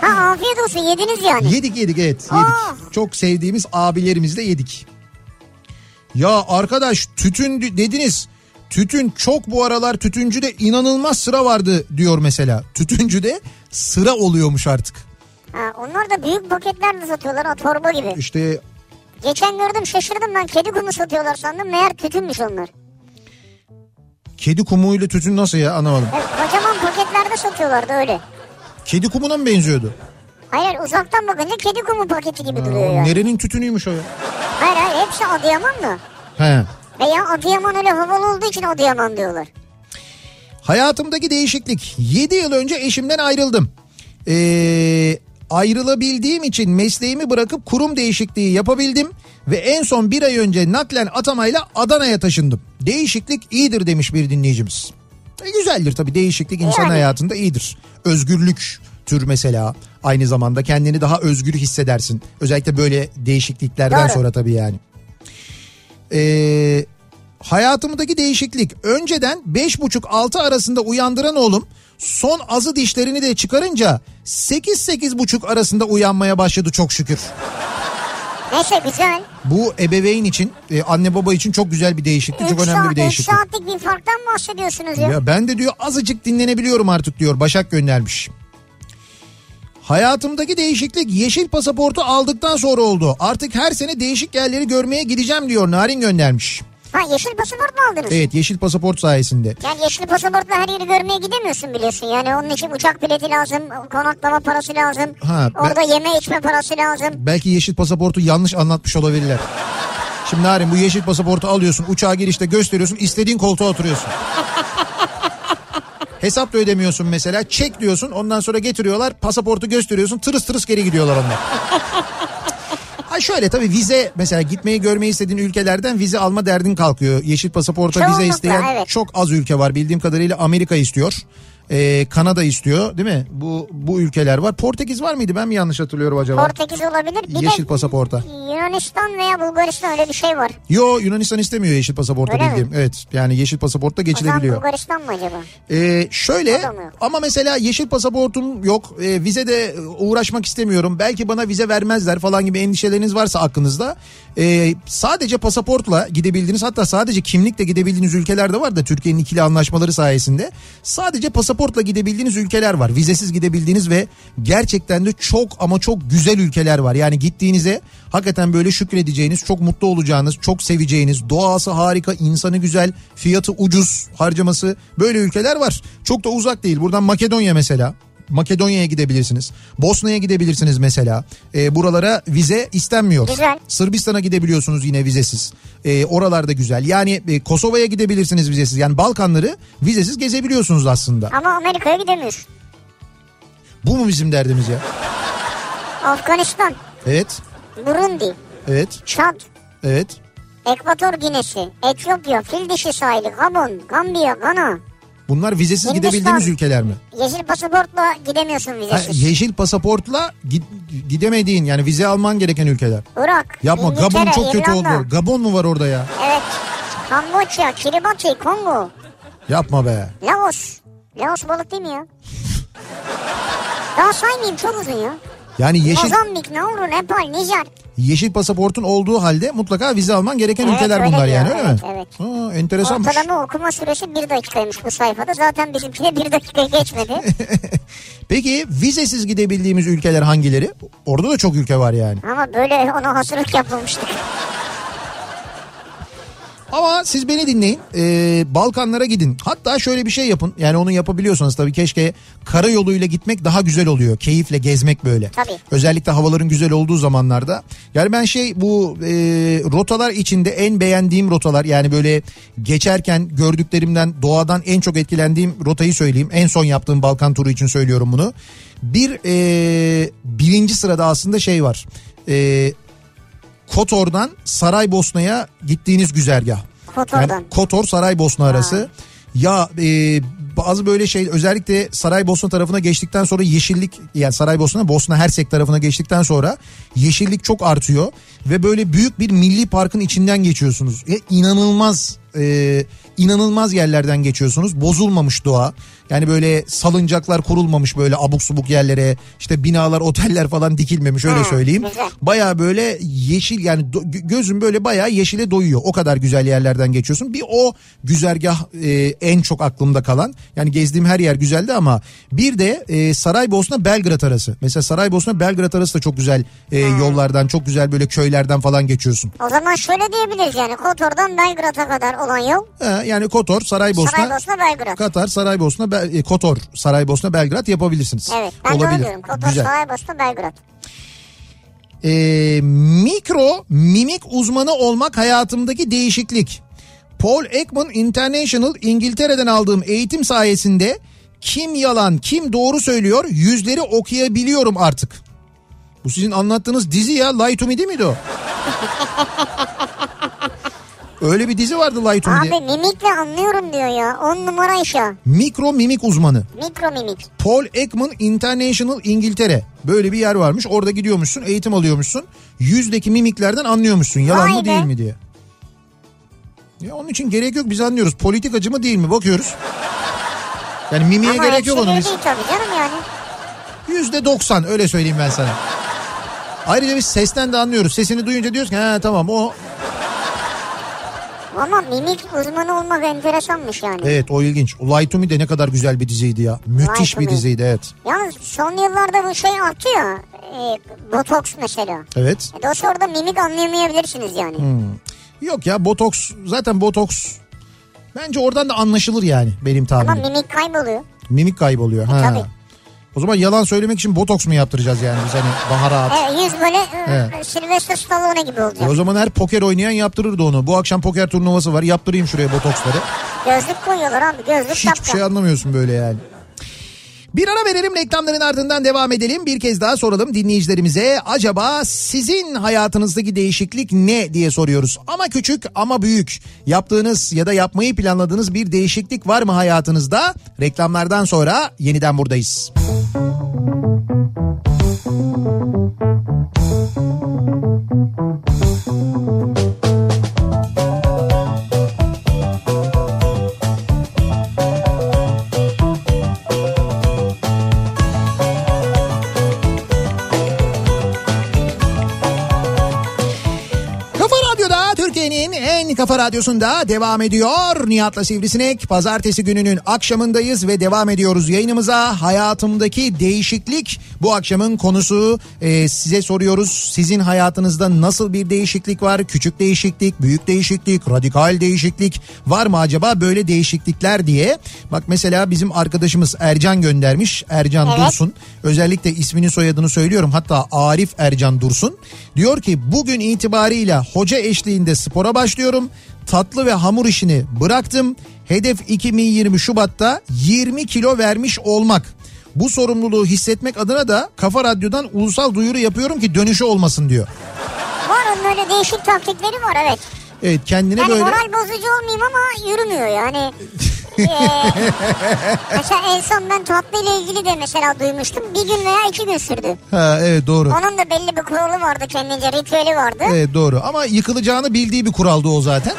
Ha afiyet olsun yediniz yani. yedik yedik evet. Yedik. Aa! Çok sevdiğimiz abilerimizle yedik. Ya arkadaş tütün dediniz. Tütün çok bu aralar tütüncüde inanılmaz sıra vardı diyor mesela. Tütüncüde sıra oluyormuş artık. Ha, onlar da büyük paketlerde satıyorlar ha torba gibi. İşte Geçen gördüm şaşırdım ben kedi kumu satıyorlar sandım meğer tütünmüş onlar. kedi kumuyla tütün nasıl ya anlamadım. Evet, kocaman paketlerde satıyorlardı öyle. Kedi kumuna mı benziyordu? Hayır uzaktan bakınca kedi kumu paketi gibi duruyor yani. Nerenin tütünüymüş o ya? Hayır hayır hepsi Adıyaman da. He. Veya Adıyaman öyle havalı olduğu için Adıyaman diyorlar. Hayatımdaki değişiklik. 7 yıl önce eşimden ayrıldım. Ee, ayrılabildiğim için mesleğimi bırakıp kurum değişikliği yapabildim. Ve en son bir ay önce naklen atamayla Adana'ya taşındım. Değişiklik iyidir demiş bir dinleyicimiz. E, güzeldir tabii değişiklik insan Yani. hayatında iyidir. Özgürlük tür mesela aynı zamanda kendini daha özgür hissedersin. Özellikle böyle değişikliklerden Doğru. sonra tabii yani. Ee, hayatımdaki değişiklik önceden 5.30-6 arasında uyandıran oğlum son azı dişlerini de çıkarınca 8-8.30 arasında uyanmaya başladı çok şükür. Neyse güzel. Bu ebeveyn için e, anne baba için çok güzel bir değişiklik çok 3 önemli saat, bir değişiklik. saatlik bir farktan bahsediyorsunuz ya. Ya ben de diyor azıcık dinlenebiliyorum artık diyor Başak göndermiş. Hayatımdaki değişiklik yeşil pasaportu aldıktan sonra oldu. Artık her sene değişik yerleri görmeye gideceğim diyor Narin göndermiş. Ha yeşil pasaport mu aldınız? Evet yeşil pasaport sayesinde. Yani yeşil pasaportla her yeri görmeye gidemiyorsun biliyorsun. Yani onun için uçak bileti lazım, konaklama parası lazım. Ha, ben- Orada yeme içme parası lazım. Belki yeşil pasaportu yanlış anlatmış olabilirler. Şimdi Narin bu yeşil pasaportu alıyorsun uçağa girişte gösteriyorsun istediğin koltuğa oturuyorsun. Hesap da ödemiyorsun mesela çek diyorsun ondan sonra getiriyorlar pasaportu gösteriyorsun tırıs tırıs geri gidiyorlar onlar. Ha şöyle tabii vize mesela gitmeyi görmeyi istediğin ülkelerden vize alma derdin kalkıyor. Yeşil pasaporta vize Çoğunlukla, isteyen evet. çok az ülke var. Bildiğim kadarıyla Amerika istiyor. Ee, Kanada istiyor değil mi? Bu bu ülkeler var. Portekiz var mıydı? Ben mi yanlış hatırlıyorum acaba? Portekiz olabilir. Bir Yeşil de pasaporta. Yunanistan veya Bulgaristan öyle bir şey var. Yo Yunanistan istemiyor yeşil pasaporta Öyle mi? bildiğim. Evet yani yeşil pasaportta O geçilebiliyor. Bulgaristan mı acaba? Ee, şöyle O ama mesela yeşil pasaportum yok. Ee, vize de uğraşmak istemiyorum. Belki bana vize vermezler falan gibi endişeleriniz varsa aklınızda. Ee, sadece pasaportla gidebildiğiniz hatta sadece kimlikle gidebildiğiniz ülkeler de var da Türkiye'nin ikili anlaşmaları sayesinde. Sadece pasaportla gidebildiğiniz ülkeler var. Vizesiz gidebildiğiniz ve gerçekten de çok ama çok güzel ülkeler var. Yani gittiğinize hakikaten böyle şükredeceğiniz, çok mutlu olacağınız, çok seveceğiniz, doğası harika, insanı güzel, fiyatı ucuz, harcaması böyle ülkeler var. Çok da uzak değil. Buradan Makedonya mesela. Makedonya'ya gidebilirsiniz. Bosna'ya gidebilirsiniz mesela. Ee, buralara vize istenmiyor. Güzel. Sırbistan'a gidebiliyorsunuz yine vizesiz. Ee, oralarda güzel. Yani e, Kosova'ya gidebilirsiniz vizesiz. Yani Balkanları vizesiz gezebiliyorsunuz aslında. Ama Amerika'ya gidemiyorsun. Bu mu bizim derdimiz ya? Afganistan, Evet. Burundi, Evet. Çad, Evet. Ekvator Ginesi, Etiyopya, Fil Dişi Sahili, Gabon, Gambiya, Gana. Bunlar vizesiz Hindistan. gidebildiğimiz ülkeler mi? Yeşil pasaportla gidemiyorsun Ha, vizesiz. yeşil pasaportla gid- gidemediğin yani vize alman gereken ülkeler. Irak, Yapma İngiltere, Gabon çok kötü İrlanda. oldu. Gabon mu var orada ya? Evet. Kamboçya, Kiribati, Kongo, Yapma be. Laos. Laos balık değil mi ya? Daha saymayayım çok uzun ya. Yani yeşil Mozambik, Nauru, Nepal, Nijer. Yeşil pasaportun olduğu halde mutlaka vize alman gereken Evet, ülkeler bunlar diyor, yani öyle evet, mi? evet. Ha, enteresanmış. Ortalama okuma süresi bir dakikaymış bu sayfada. Zaten bizimki de bir dakika geçmedi. Peki vizesiz gidebildiğimiz ülkeler hangileri? Orada da çok ülke var yani. Ama böyle ona hazırlık yapılmıştı. Ama siz beni dinleyin. Ee, Balkanlara gidin. Hatta şöyle bir şey yapın. Yani onu yapabiliyorsanız tabii keşke karayoluyla gitmek daha güzel oluyor. Keyifle gezmek böyle. Tabii. Özellikle havaların güzel olduğu zamanlarda. Yani ben şey bu e, rotalar içinde en beğendiğim rotalar yani böyle geçerken gördüklerimden doğadan en çok etkilendiğim rotayı söyleyeyim. En son yaptığım Balkan turu için söylüyorum bunu. Bir e, birinci sırada aslında şey var. E, Kotor'dan Saraybosna'ya gittiğiniz güzergah. Kotor'dan. Yani Kotor Saraybosna arası. Ya e, bazı böyle şey özellikle Saraybosna tarafına geçtikten sonra yeşillik yani Saraybosna Bosna Hersek tarafına geçtikten sonra yeşillik çok artıyor ve böyle büyük bir milli parkın içinden geçiyorsunuz. E, inanılmaz e, inanılmaz yerlerden geçiyorsunuz. Bozulmamış doğa. Yani böyle salıncaklar kurulmamış böyle abuk subuk yerlere. işte binalar, oteller falan dikilmemiş öyle söyleyeyim. Baya böyle yeşil yani do- gö- gözün böyle baya yeşile doyuyor. O kadar güzel yerlerden geçiyorsun. Bir o güzergah e, en çok aklımda kalan. Yani gezdiğim her yer güzeldi ama bir de e, Saraybosna Belgrad arası. Mesela Saraybosna Belgrad arası da çok güzel e, yollardan çok güzel böyle köylerden falan geçiyorsun. O zaman şöyle diyebiliriz yani Kotor'dan Belgrad'a kadar olan yol Ha, yani Kotor, Saraybosna, Saraybosna Belgrad. Katar, Saraybosna, Bel- e, Kotor, Saraybosna, Belgrad yapabilirsiniz. Evet ben de Olabilir. diyorum. Kotor, Güzel. Saraybosna Belgrad. Ee, mikro mimik uzmanı olmak hayatımdaki değişiklik. Paul Ekman International İngiltere'den aldığım eğitim sayesinde kim yalan kim doğru söylüyor yüzleri okuyabiliyorum artık. Bu sizin anlattığınız dizi ya Lie to Me değil miydi o? Öyle bir dizi vardı to Me diye. Abi mimikle anlıyorum diyor ya. On numara iş ya. Mikro mimik uzmanı. Mikro mimik. Paul Ekman International İngiltere. Böyle bir yer varmış. Orada gidiyormuşsun, eğitim alıyormuşsun. Yüzdeki mimiklerden anlıyormuşsun. Yalan Vay mı be. değil mi diye. Ya onun için gerek yok biz anlıyoruz. Politikacı mı değil mi bakıyoruz. Yani mimiğe Ama gerek yok onun. hepsi değil tabii canım yani. Yüzde doksan öyle söyleyeyim ben sana. Ayrıca biz sesten de anlıyoruz. Sesini duyunca diyoruz ki ha tamam o. Ama mimik uzmanı olmak enteresanmış yani. Evet o ilginç. Lie to Me de ne kadar güzel bir diziydi ya. Müthiş bir diziydi evet. Yalnız son yıllarda bu şey arttı ya. E, botoks mesela. Evet. E, dolayısıyla orada mimik anlayamayabilirsiniz yani. Yok ya botoks zaten botoks bence oradan da anlaşılır yani benim Ama tahminim. mimik kayboluyor. Mimik kayboluyor. Ha. tabii. O zaman yalan söylemek için botoks mu yaptıracağız yani biz hani baharat? Evet, yüz böyle e, Evet. Sylvester Stallone gibi E olacak. o zaman her poker oynayan yaptırırdı onu. Bu akşam poker turnuvası var yaptırayım şuraya botoksları. Gözlük koyuyorlar abi gözlük Hiçbir şapka. şey anlamıyorsun böyle yani. Bir ara verelim reklamların ardından devam edelim. Bir kez daha soralım dinleyicilerimize. Acaba sizin hayatınızdaki değişiklik ne diye soruyoruz. Ama küçük ama büyük. Yaptığınız ya da yapmayı planladığınız bir değişiklik var mı hayatınızda? Reklamlardan sonra yeniden buradayız. Kafa Türkiye'nin en kafa radyosunda devam ediyor. Nihat'la Sivrisinek pazartesi gününün akşamındayız ve devam ediyoruz yayınımıza. Hayatımdaki değişiklik bu akşamın konusu. Ee, size soruyoruz sizin hayatınızda nasıl bir değişiklik var? Küçük değişiklik, büyük değişiklik, radikal değişiklik var mı acaba böyle değişiklikler diye. Bak mesela bizim arkadaşımız Ercan göndermiş. Ercan Evet. Dursun. Özellikle ismini soyadını söylüyorum. Hatta Arif Ercan Dursun. Diyor ki bugün itibarıyla hoca eşliğinde spora başlıyorum. Tatlı ve hamur işini bıraktım. Hedef 2020 Şubat'ta 20 kilo vermiş olmak. Bu sorumluluğu hissetmek adına da Kafa Radyo'dan ulusal duyuru yapıyorum ki dönüşü olmasın diyor. Var onun öyle değişik taktikleri var evet. Evet kendine Yani böyle moral bozucu olmayayım ama yürümüyor yani. Ee, mesela en son ben tatlı ile ilgili de mesela duymuştum. Bir gün veya iki gün sürdü. ha, evet doğru. Onun da belli bir kuralı vardı kendince ritüeli vardı. Evet doğru ama yıkılacağını bildiği bir kuraldı o zaten.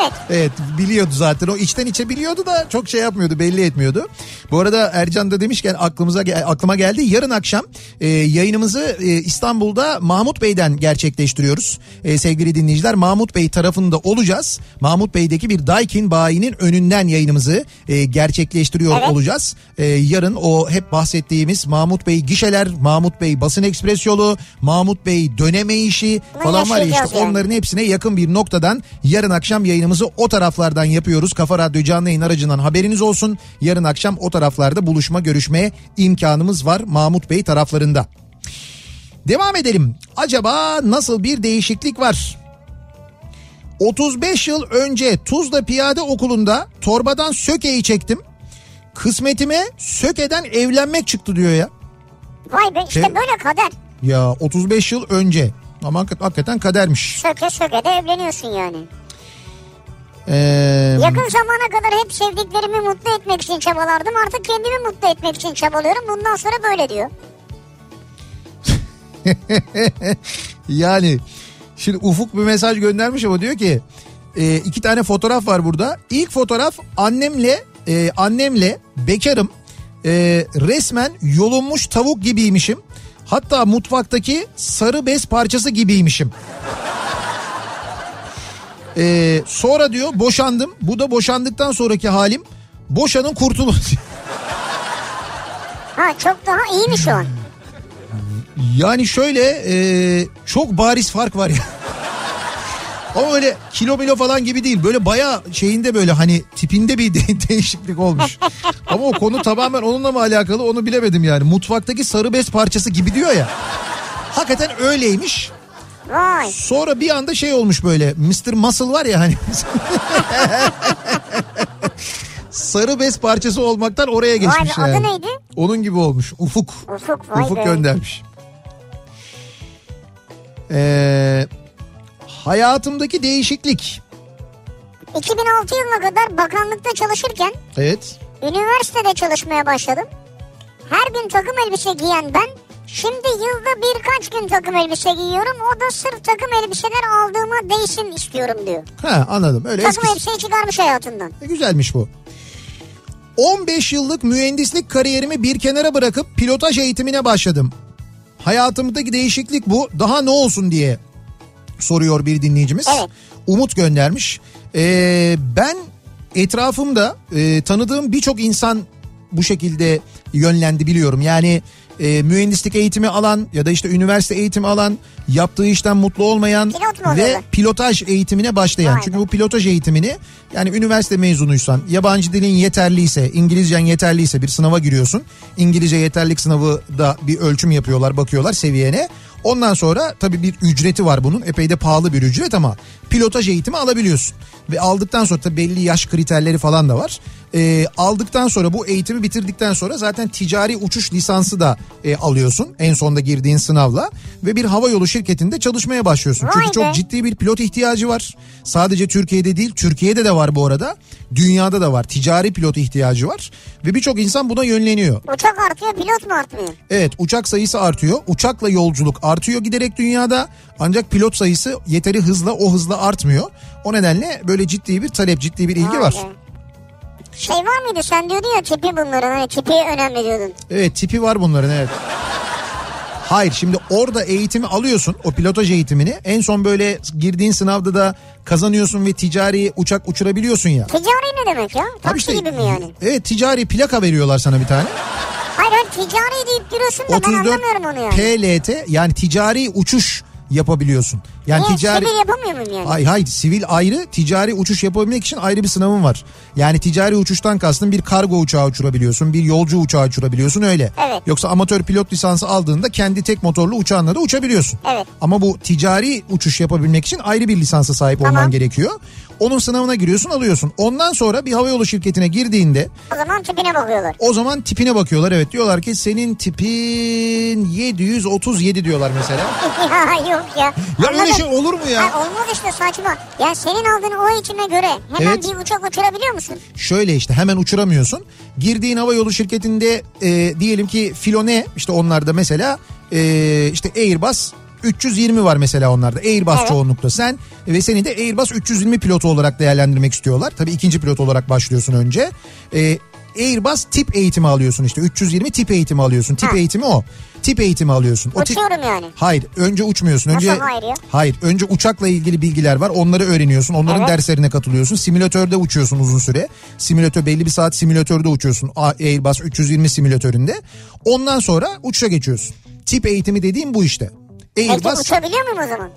Evet. Evet biliyordu zaten o içten içe biliyordu da çok şey yapmıyordu belli etmiyordu. Bu arada Ercan da demişken aklımıza aklıma geldi yarın akşam e, yayınımızı e, İstanbul'da Mahmut Bey'den gerçekleştiriyoruz. E, sevgili dinleyiciler Mahmut Bey tarafında olacağız. Mahmut Bey'deki bir Daikin bayinin önünden yayınımızı e, gerçekleştiriyor Evet. olacağız. E, yarın o hep bahsettiğimiz Mahmut Bey gişeler, Mahmut Bey basın ekspres yolu, Mahmut Bey döneme işi falan var işte onların hepsine yakın bir noktadan yarın akşam yayınımızı o taraflardan yapıyoruz. Kafa Radyo canlı yayın aracından haberiniz olsun. Yarın akşam o taraflarda buluşma görüşmeye imkanımız var Mahmut Bey taraflarında. Devam edelim. Acaba nasıl bir değişiklik var? 35 yıl önce Tuzla Piyade Okulu'nda torbadan sökeyi çektim. Kısmetime sökeden evlenmek çıktı diyor ya. Vay be işte Şey- böyle kader. Ya 35 yıl önce. Ama hakik- hakikaten kadermiş. Söke söke de evleniyorsun yani. Ee, Yakın zamana kadar hep sevdiklerimi mutlu etmek için çabalardım. Artık kendimi mutlu etmek için çabalıyorum. Bundan sonra böyle diyor. Yani şimdi Ufuk bir mesaj göndermiş ama diyor ki e, iki tane fotoğraf var burada. İlk fotoğraf annemle e, annemle bekarım. E, resmen yolunmuş tavuk gibiymişim. Hatta mutfaktaki sarı bez parçası gibiymişim. E, sonra diyor boşandım. Bu da boşandıktan sonraki halim. Boşanın kurtulun. Ha çok daha iyi mi şu an? Yani şöyle e, çok bariz fark var ya. Ama öyle kilo milo falan gibi değil. Böyle bayağı şeyinde böyle hani tipinde bir de- değişiklik olmuş. Ama o konu tamamen onunla mı alakalı onu bilemedim yani. Mutfaktaki sarı bez parçası gibi diyor ya. Hakikaten öyleymiş. Vay. Sonra bir anda şey olmuş böyle. Mr. Muscle var ya hani. sarı bez parçası olmaktan oraya Vay geçmiş be adı yani. neydi? Onun gibi olmuş. Ufuk. Ufuk vay Ufuk be. göndermiş. Ee, hayatımdaki değişiklik. 2006 yılına kadar bakanlıkta çalışırken Evet. üniversitede çalışmaya başladım. Her gün takım elbise giyen ben şimdi yılda birkaç gün takım elbise giyiyorum. O da sırf takım elbiseler aldığıma değsin istiyorum diyor. Ha anladım. Öyle Takım eski. elbiseyi çıkarmış hayatından. E, güzelmiş bu. 15 yıllık mühendislik kariyerimi bir kenara bırakıp pilotaj eğitimine başladım. Hayatımdaki değişiklik bu. Daha ne olsun diye soruyor bir dinleyicimiz. Evet. Umut göndermiş. Ee, ben etrafımda e, tanıdığım birçok insan bu şekilde yönlendi biliyorum. Yani e, mühendislik eğitimi alan ya da işte üniversite eğitimi alan, yaptığı işten mutlu olmayan Pilot ve pilotaj eğitimine başlayan. Vay Çünkü bu pilotaj eğitimini yani üniversite mezunuysan, yabancı dilin yeterliyse, İngilizcen yeterliyse bir sınava giriyorsun. İngilizce yeterlik sınavı da bir ölçüm yapıyorlar, bakıyorlar seviyene. Ondan sonra tabii bir ücreti var bunun. Epey de pahalı bir ücret ama pilotaj eğitimi alabiliyorsun. Ve aldıktan sonra tabii belli yaş kriterleri falan da var. Ee, aldıktan sonra bu eğitimi bitirdikten sonra zaten ticari uçuş lisansı da e, alıyorsun. En sonda girdiğin sınavla. Ve bir hava yolu şirketinde çalışmaya başlıyorsun. Vay Çünkü be. çok ciddi bir pilot ihtiyacı var. Sadece Türkiye'de değil Türkiye'de de var bu arada. Dünyada da var. Ticari pilot ihtiyacı var. Ve birçok insan buna yönleniyor. Uçak artıyor pilot mu artmıyor? Evet uçak sayısı artıyor. Uçakla yolculuk artıyor giderek dünyada. Ancak pilot sayısı yeteri hızla o hızla artmıyor. O nedenle böyle ciddi bir talep ciddi bir ilgi Vay var. Şey var mıydı sen diyordun ya tipi bunların hani tipi önemli diyordun. Evet tipi var bunların evet. Hayır şimdi orada eğitimi alıyorsun o pilotaj eğitimini en son böyle girdiğin sınavda da kazanıyorsun ve ticari uçak uçurabiliyorsun ya. Ticari ne demek ya? Taksi işte, gibi mi yani? Evet ticari plaka veriyorlar sana bir tane. Hayır hayır ticari deyip duruyorsun da ben 34 anlamıyorum onu yani. PLT yani ticari uçuş yapabiliyorsun. Yani Niye ticari sivil yapamıyor muyum yani? Hayır hayır sivil ayrı ticari uçuş yapabilmek için ayrı bir sınavın var. Yani ticari uçuştan kastın bir kargo uçağı uçurabiliyorsun bir yolcu uçağı uçurabiliyorsun öyle. Evet. Yoksa amatör pilot lisansı aldığında kendi tek motorlu uçağınla da uçabiliyorsun. Evet. Ama bu ticari uçuş yapabilmek için ayrı bir lisansa sahip Tamam. olman gerekiyor. Onun sınavına giriyorsun alıyorsun. Ondan sonra bir havayolu şirketine girdiğinde O zaman tipine bakıyorlar. o zaman tipine bakıyorlar evet diyorlar ki senin tipin 737 diyorlar mesela. ya yok ya. Ya öyle Anladın? Şey olur mu ya? Ha, olmaz işte saçma. Ya senin aldığın o eğitime göre hemen Evet. bir uçak uçurabiliyor musun? Şöyle işte hemen uçuramıyorsun. Girdiğin hava yolu şirketinde e, diyelim ki filo ne işte onlarda mesela e, işte Airbus 320 var mesela onlarda. Airbus Evet. çoğunlukla sen ve seni de Airbus 320 pilotu olarak değerlendirmek istiyorlar. Tabii ikinci pilot olarak başlıyorsun önce. Ee, Airbus tip eğitimi alıyorsun işte 320 tip eğitimi alıyorsun. Tip Ha. eğitimi o. Tip eğitimi alıyorsun. O tip- Uçuyorum yani. Hayır önce uçmuyorsun. Nasıl Önce hayır ya? Hayır önce uçakla ilgili bilgiler var. Onları öğreniyorsun. Onların Evet. derslerine katılıyorsun. Simülatörde uçuyorsun uzun süre. Simülatör belli bir saat simülatörde uçuyorsun. Airbus 320 simülatöründe. Ondan sonra uçuşa geçiyorsun. Tip eğitimi dediğim bu işte. Peki Airbus uçabiliyor muyum o zaman?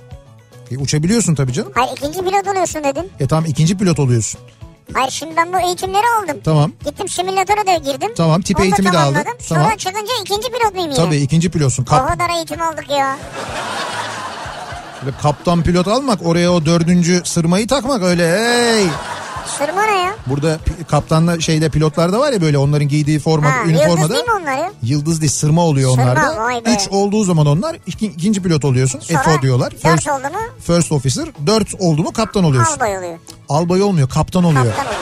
E, uçabiliyorsun tabii canım. Hayır ikinci pilot oluyorsun dedin. E tamam ikinci pilot oluyorsun. Hayır şimdi ben bu eğitimleri aldım. Tamam. Gittim simülatöre de girdim. Tamam, tip Onu eğitimi de aldın. Tamam. Sonra çıkınca ikinci pilot muyum yine? Tabii ikinci pilotsun. O Kap, kadar eğitim aldık ya. böyle kaptan pilot almak oraya o dördüncü sırmayı takmak öyle hey. Sırma ne ya? Burada kaptanla şeyde pilotlarda var ya böyle onların giydiği forma Ha, yıldız üniformada. değil mi onları? Yıldız değil sırma oluyor Sırma, onlarda. vay be. Üç olduğu zaman onlar iki, ikinci pilot oluyorsun. Sonra FO diyorlar. First, oldu mu first officer. Dört oldu mu kaptan oluyorsun. albay oluyor. Albay olmuyor kaptan oluyor. Kaptan oluyor.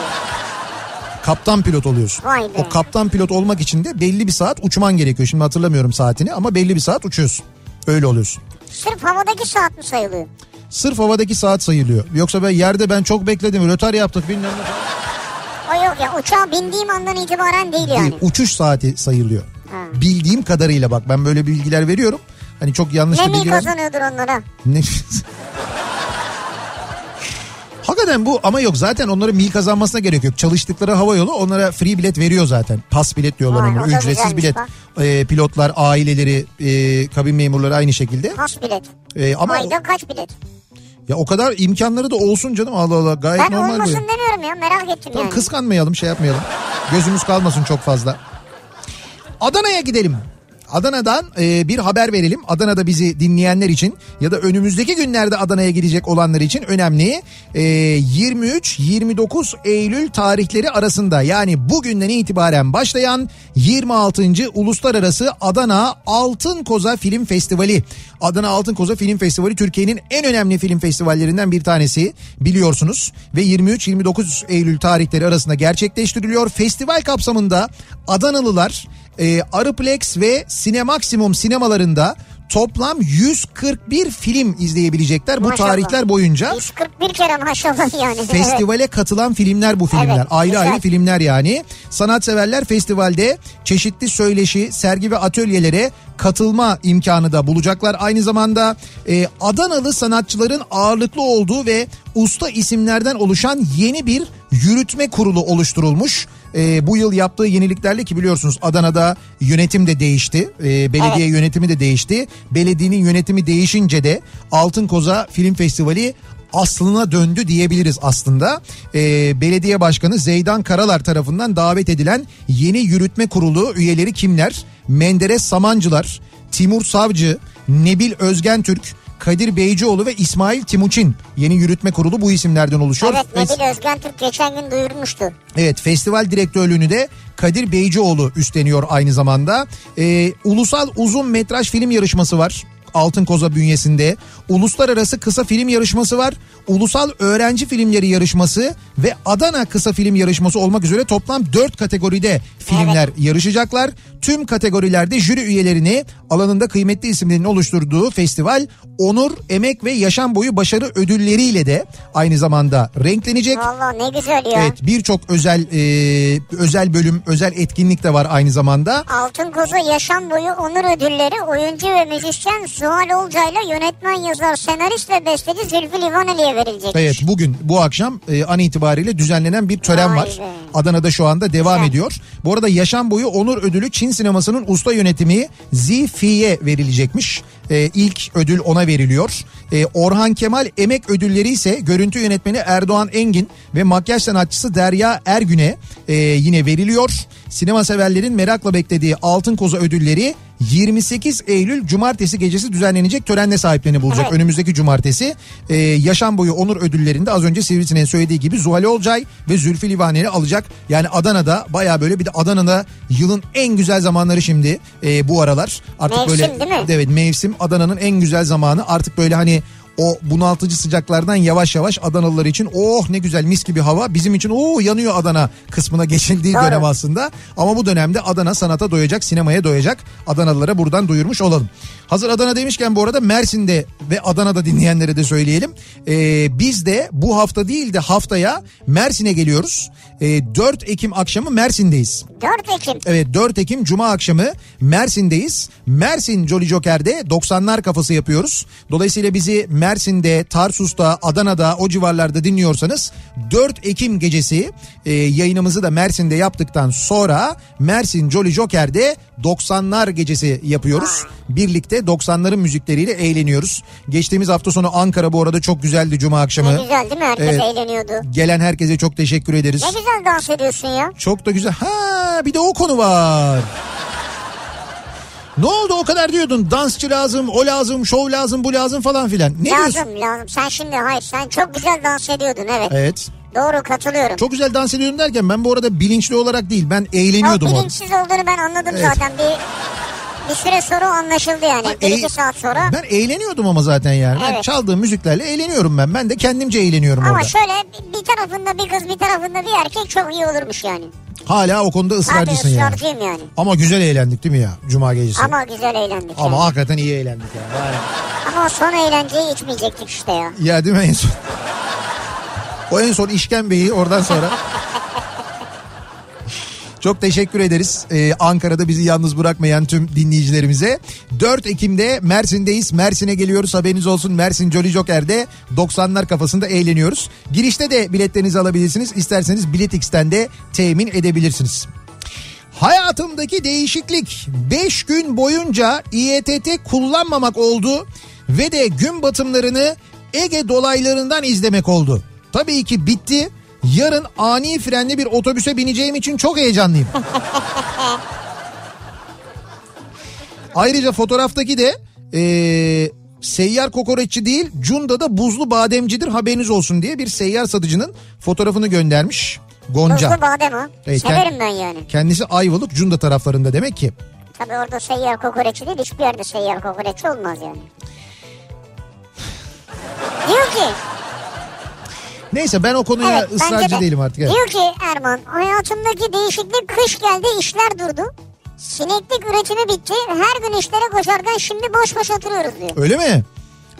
Kaptan pilot oluyorsun. Vay be. O kaptan pilot olmak için de belli bir saat uçman gerekiyor. Şimdi hatırlamıyorum saatini ama belli bir saat uçuyorsun. Öyle oluyorsun. Sırf havadaki saat mi sayılıyor? Sırf havadaki saat sayılıyor. Yoksa ben yerde ben çok bekledim. Rötar yaptık bilmem ne. O yok ya uçağa bindiğim andan itibaren değil yani. Değil, uçuş saati sayılıyor. Ha. Bildiğim kadarıyla bak ben böyle bilgiler veriyorum. Hani çok yanlış Ne mi bilgiler. kazanıyordur onlara? Ne? Hakikaten bu ama yok zaten onların mil kazanmasına gerek yok. Çalıştıkları hava yolu onlara free bilet veriyor zaten. Pas bilet diyorlar onlara. Ücretsiz bilet. Ee, pilotlar, aileleri, e, kabin memurları aynı şekilde. Has bilet. Ee, ama Ayda kaç bilet? Ya o kadar imkanları da olsun canım Allah Allah gayet Ben normal olmasın böyle. demiyorum ya merak ettim Tamam, yani. kıskanmayalım şey yapmayalım. Gözümüz kalmasın çok fazla. Adana'ya gidelim. Adana'dan e, bir haber verelim. Adana'da bizi dinleyenler için ya da önümüzdeki günlerde Adana'ya gidecek olanlar için önemli. E, 23-29 Eylül tarihleri arasında yani bugünden itibaren başlayan 26. Uluslararası Adana Altın Koza Film Festivali. Adana Altın Koza Film Festivali Türkiye'nin en önemli film festivallerinden bir tanesi biliyorsunuz. Ve 23-29 Eylül tarihleri arasında gerçekleştiriliyor. Festival kapsamında Adanalılar e, Arıplex ve Sinemaksimum sinemalarında toplam 141 film izleyebilecekler bu Maşallah. tarihler boyunca. 141 kere maşallah yani. Festivale katılan filmler bu filmler. Evet, ayrı güzel. ayrı filmler yani. Sanatseverler festivalde çeşitli söyleşi, sergi ve atölyelere katılma imkanı da bulacaklar. Aynı zamanda e, Adanalı sanatçıların ağırlıklı olduğu ve usta isimlerden oluşan yeni bir yürütme kurulu oluşturulmuş. E, bu yıl yaptığı yeniliklerle ki biliyorsunuz Adana'da yönetim de değişti. E, belediye Evet. yönetimi de değişti. Belediyenin yönetimi değişince de Altın Koza Film Festivali aslına döndü diyebiliriz aslında. Ee, belediye başkanı Zeydan Karalar tarafından davet edilen yeni yürütme kurulu üyeleri kimler? Menderes Samancılar, Timur Savcı, Nebil Özgen Türk, Kadir Beycioğlu ve İsmail Timuçin yeni yürütme kurulu bu isimlerden oluşuyor. Evet Fes- Nebil Özgen Türk geçen gün duyurmuştu. Evet festival direktörlüğünü de Kadir Beycioğlu üstleniyor aynı zamanda. Ee, ulusal uzun metraj film yarışması var. Altın Koza bünyesinde uluslararası kısa film yarışması var. Ulusal öğrenci filmleri yarışması ve Adana kısa film yarışması olmak üzere toplam 4 kategoride filmler yarışacaklar. Tüm kategorilerde jüri üyelerini alanında kıymetli isimlerin oluşturduğu festival onur, emek ve yaşam boyu başarı ödülleriyle de aynı zamanda renklenecek. Valla ne güzel ya. Evet birçok özel e, özel bölüm, özel etkinlik de var aynı zamanda. Altın Koza Yaşam Boyu Onur Ödülleri oyuncu ve müzisyen Zuhal Olcay'la yönetmen yazar senarist ve besteci Zülfü Livaneli'ye verilecek. Evet bugün bu akşam e, an itibariyle düzenlenen bir tören Vay var. be. Adana'da şu anda devam Güzel. ediyor. Bu arada yaşam boyu onur ödülü Çin sinemasının usta yönetimi Zifi'ye verilecekmiş. E, ilk ödül ona veriliyor. E, Orhan Kemal emek ödülleri ise görüntü yönetmeni Erdoğan Engin ve makyaj sanatçısı Derya Ergün'e e, yine veriliyor. Sinema severlerin merakla beklediği Altın Koza ödülleri 28 Eylül Cumartesi gecesi düzenlenecek törenle sahiplerini bulacak. Evet. Önümüzdeki cumartesi e, yaşam boyu onur ödüllerinde az önce Sivrisineğin söylediği gibi Zuhal Olcay ve Zülfü Livaneli alacak. Yani Adana'da baya böyle bir de Adana'da yılın en güzel zamanları şimdi e, bu aralar. Artık Mevsim böyle değil mi? Evet mevsim Adana'nın en güzel zamanı. Artık böyle hani o bunaltıcı sıcaklardan yavaş yavaş Adanalılar için oh ne güzel mis gibi hava bizim için oh yanıyor Adana kısmına geçildiği Doğru. dönem aslında. Ama bu dönemde Adana sanata doyacak, sinemaya doyacak. Adanalılara buradan duyurmuş olalım. Hazır Adana demişken bu arada Mersin'de ve Adana'da dinleyenlere de söyleyelim. Ee, biz de bu hafta değil de haftaya Mersin'e geliyoruz. Ee, 4 Ekim akşamı Mersin'deyiz. 4 Ekim. Evet 4 Ekim Cuma akşamı Mersin'deyiz. Mersin Jolly Joker'de 90'lar kafası yapıyoruz. Dolayısıyla bizi Mersin'de, Tarsus'ta, Adana'da o civarlarda dinliyorsanız 4 Ekim gecesi e, yayınımızı da Mersin'de yaptıktan sonra Mersin Jolly Joker'de 90'lar gecesi yapıyoruz. Birlikte 90'ların müzikleriyle eğleniyoruz. Geçtiğimiz hafta sonu Ankara bu arada çok güzeldi Cuma akşamı. Ne güzel değil mi? Herkes Evet. eğleniyordu. Gelen herkese çok teşekkür ederiz. Ne güzel dans ediyorsun ya. Çok da güzel. Ha bir de o konu var. Ne oldu o kadar diyordun dansçı lazım, o lazım, şov lazım, bu lazım falan filan. Ne diyorsun? lazım lazım. Sen şimdi hayır sen çok güzel dans ediyordun evet. Evet. Doğru katılıyorum. Çok güzel dans ediyorum derken ben bu arada bilinçli olarak değil ben eğleniyordum o bilinçsiz olduğunu ben anladım Evet. zaten. Bir bir süre sonra anlaşıldı yani. Bir Eğ- iki saat sonra. Ben eğleniyordum ama zaten yani. Ben Evet. çaldığım müziklerle eğleniyorum ben. Ben de kendimce eğleniyorum Ama orada. şöyle bir- tarafında bir kız bir tarafında bir erkek çok iyi olurmuş yani. Hala o konuda ısrarcısın yani. ısrarcıyım yani. Ama güzel eğlendik değil mi ya Cuma gecesi? Ama, Ama güzel eğlendik yani. hakikaten iyi eğlendik yani. yani. Ama son eğlenceyi içmeyecektik işte ya. Ya değil mi en son? O en son işkembeyi oradan sonra. Çok teşekkür ederiz ee, Ankara'da bizi yalnız bırakmayan tüm dinleyicilerimize. 4 Ekim'de Mersin'deyiz. Mersin'e geliyoruz haberiniz olsun. Mersin Jolly Joker'de 90'lar kafasında eğleniyoruz. Girişte de biletlerinizi alabilirsiniz. İsterseniz Biletix'ten de temin edebilirsiniz. Hayatımdaki değişiklik 5 gün boyunca İETT kullanmamak oldu ve de gün batımlarını Ege dolaylarından izlemek oldu. Tabii ki bitti. Yarın ani frenli bir otobüse bineceğim için çok heyecanlıyım. Ayrıca fotoğraftaki de eee, seyyar kokoreççi değil Cunda'da buzlu bademcidir haberiniz olsun diye bir seyyar satıcının fotoğrafını göndermiş Gonca. Tuzlu badem o. Evet, Severim ben yani. Kendisi Ayvalık Cunda taraflarında demek ki. Tabii orada seyyar kokoreçi değil hiçbir yerde seyyar kokoreçi olmaz yani. Diyor ki Neyse ben o konuya evet ısrarcı de. değilim artık. Evet. Diyor ki Erman hayatımdaki değişiklik kış geldi işler durdu. Sineklik üretimi bitti. Her gün işlere koşarken şimdi boş boş oturuyoruz diyor. Öyle mi?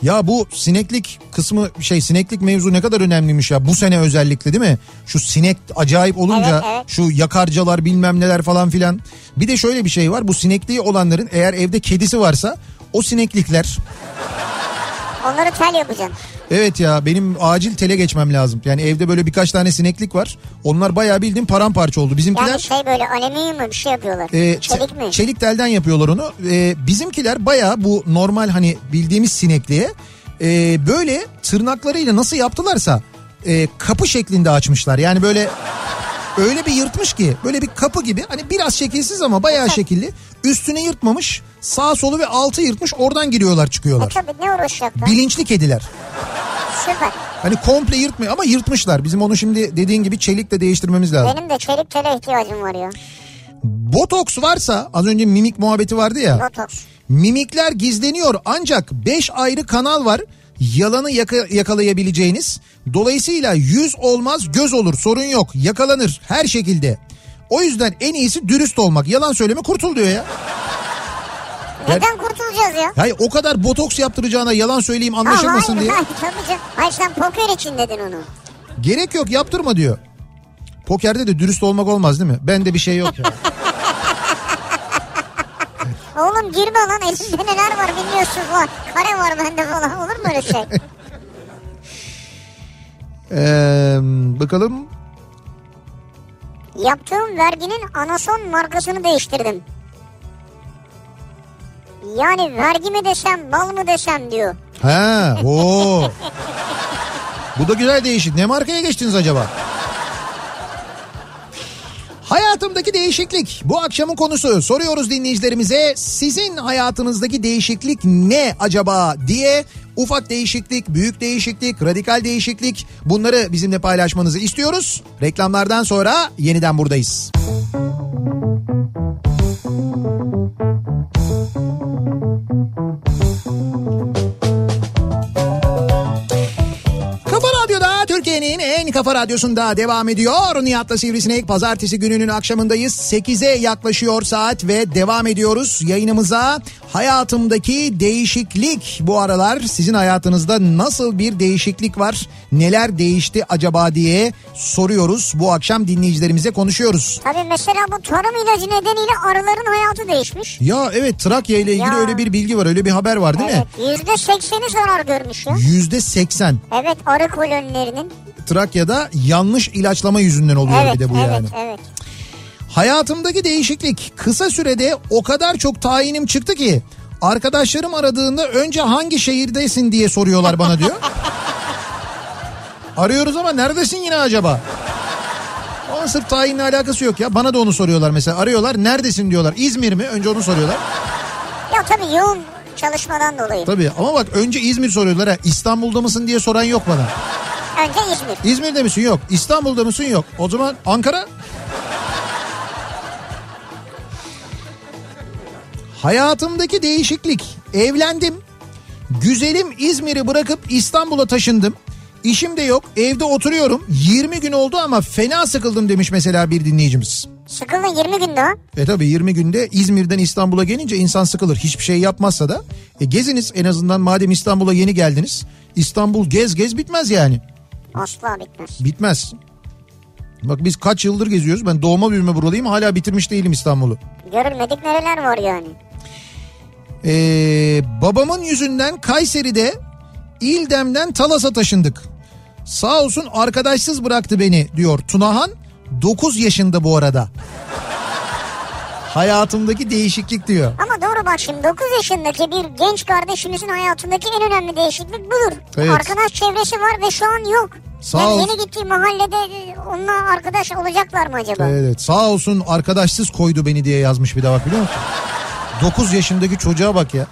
Ya bu sineklik kısmı şey sineklik mevzu ne kadar önemliymiş ya bu sene özellikle değil mi? Şu sinek acayip olunca Evet, evet. şu yakarcalar bilmem neler falan filan. Bir de şöyle bir şey var bu sinekliği olanların eğer evde kedisi varsa o sineklikler Onları tel yapacaksın. evet ya benim acil tele geçmem lazım. Yani evde böyle birkaç tane sineklik var. Onlar bayağı bildiğim paramparça oldu. Bizimkiler Yani şey böyle alüminyum mu bir şey yapıyorlar. e, Çelik çe- mi? Çelik telden yapıyorlar onu. E, bizimkiler bayağı bu normal hani bildiğimiz sinekliğe e, böyle tırnaklarıyla nasıl yaptılarsa e, kapı şeklinde açmışlar. Yani böyle öyle bir yırtmış ki böyle bir kapı gibi hani biraz şekilsiz ama bayağı şekilli. Üstünü yırtmamış sağ solu ve altı yırtmış oradan giriyorlar E çıkıyorlar. tabii ne uğraşacaklar? Bilinçli kediler. Süper. Hani komple yırtmıyor ama yırtmışlar. Bizim onu şimdi dediğin gibi çelikle değiştirmemiz lazım. Benim de çelik tele ihtiyacım var ya. Botoks varsa az önce mimik muhabbeti vardı ya. Botoks. Mimikler gizleniyor ancak 5 ayrı kanal var. Yalanı yaka- yakalayabileceğiniz. Dolayısıyla yüz olmaz göz olur sorun yok yakalanır her şekilde. O yüzden en iyisi dürüst olmak. Yalan söyleme kurtul diyor ya. Neden kurtulacağız ya? Hayır o kadar botoks yaptıracağına yalan söyleyeyim anlaşılmasın hayır, diye. hayır, tabii canım. Hayır sen poker için dedin onu. Gerek yok yaptırma diyor. Pokerde de dürüst olmak olmaz değil mi? Bende bir şey yok ya. Oğlum girme lan elinde neler var bilmiyorsun lan. Kare var bende falan olur mu öyle şey? Ee, bakalım. Yaptığım verginin anason markasını değiştirdim. Yani vergi mi desem bal mı desem diyor. Ha, o. Bu da güzel değişik. Ne markaya geçtiniz acaba? Hayatımdaki değişiklik bu akşamın konusu. Soruyoruz dinleyicilerimize sizin hayatınızdaki değişiklik ne acaba diye ufak değişiklik, büyük değişiklik, radikal değişiklik bunları bizimle paylaşmanızı istiyoruz. Reklamlardan sonra yeniden buradayız. Kafa Radyosu'nda devam ediyor. Nihat'la Sivrisinek pazartesi gününün akşamındayız. 8'e yaklaşıyor saat ve devam ediyoruz yayınımıza. Hayatımdaki değişiklik bu aralar sizin hayatınızda nasıl bir değişiklik var? Neler değişti acaba diye soruyoruz. Bu akşam dinleyicilerimize konuşuyoruz. Tabii mesela bu tarım ilacı nedeniyle arıların hayatı değişmiş. Ya evet Trakya ile ilgili Ya. öyle bir bilgi var öyle bir haber var değil mi? Evet yüzde sekseni zarar görmüş ya. Yüzde seksen Evet arı kolonilerinin. Trakya'da yanlış ilaçlama yüzünden oluyor Evet bir de bu evet yani. evet. Hayatımdaki değişiklik kısa sürede o kadar çok tayinim çıktı ki arkadaşlarım aradığında önce hangi şehirdesin diye soruyorlar bana diyor. Arıyoruz ama neredesin yine acaba? Ama sırf tayinle alakası yok ya. Bana da onu soruyorlar mesela. Arıyorlar neredesin diyorlar. İzmir mi? Önce onu soruyorlar. Ya tabii yoğun çalışmadan dolayı. Tabii ama bak önce İzmir soruyorlar ha. İstanbul'da mısın diye soran yok bana. Önce İzmir. İzmir'de misin? Yok. İstanbul'da mısın? Yok. O zaman Ankara? Hayatımdaki değişiklik. Evlendim. Güzelim İzmir'i bırakıp İstanbul'a taşındım. İşim de yok. Evde oturuyorum. 20 gün oldu ama fena sıkıldım demiş mesela bir dinleyicimiz. Sıkıldın 20 günde ha. E tabi 20 günde İzmir'den İstanbul'a gelince insan sıkılır. Hiçbir şey yapmazsa da. E geziniz en azından madem İstanbul'a yeni geldiniz. İstanbul gez gez bitmez yani. Asla bitmez. Bitmez. Bak biz kaç yıldır geziyoruz. Ben doğma büyüme buralıyım. Hala bitirmiş değilim İstanbul'u. Görülmedik nereler var yani. Ee, babamın yüzünden Kayseri'de İldem'den Talas'a taşındık. Sağ olsun arkadaşsız bıraktı beni diyor Tunahan. 9 yaşında bu arada. Hayatımdaki değişiklik diyor. Ama doğru bak şimdi 9 yaşındaki bir genç kardeşimizin hayatındaki en önemli değişiklik budur. Evet. Arkadaş çevresi var ve şu an yok. Sağ yani ol. yeni gittiği mahallede e, onunla arkadaş olacaklar mı acaba? Evet sağ olsun arkadaşsız koydu beni diye yazmış bir de bak biliyor musun? 9 yaşındaki çocuğa bak ya.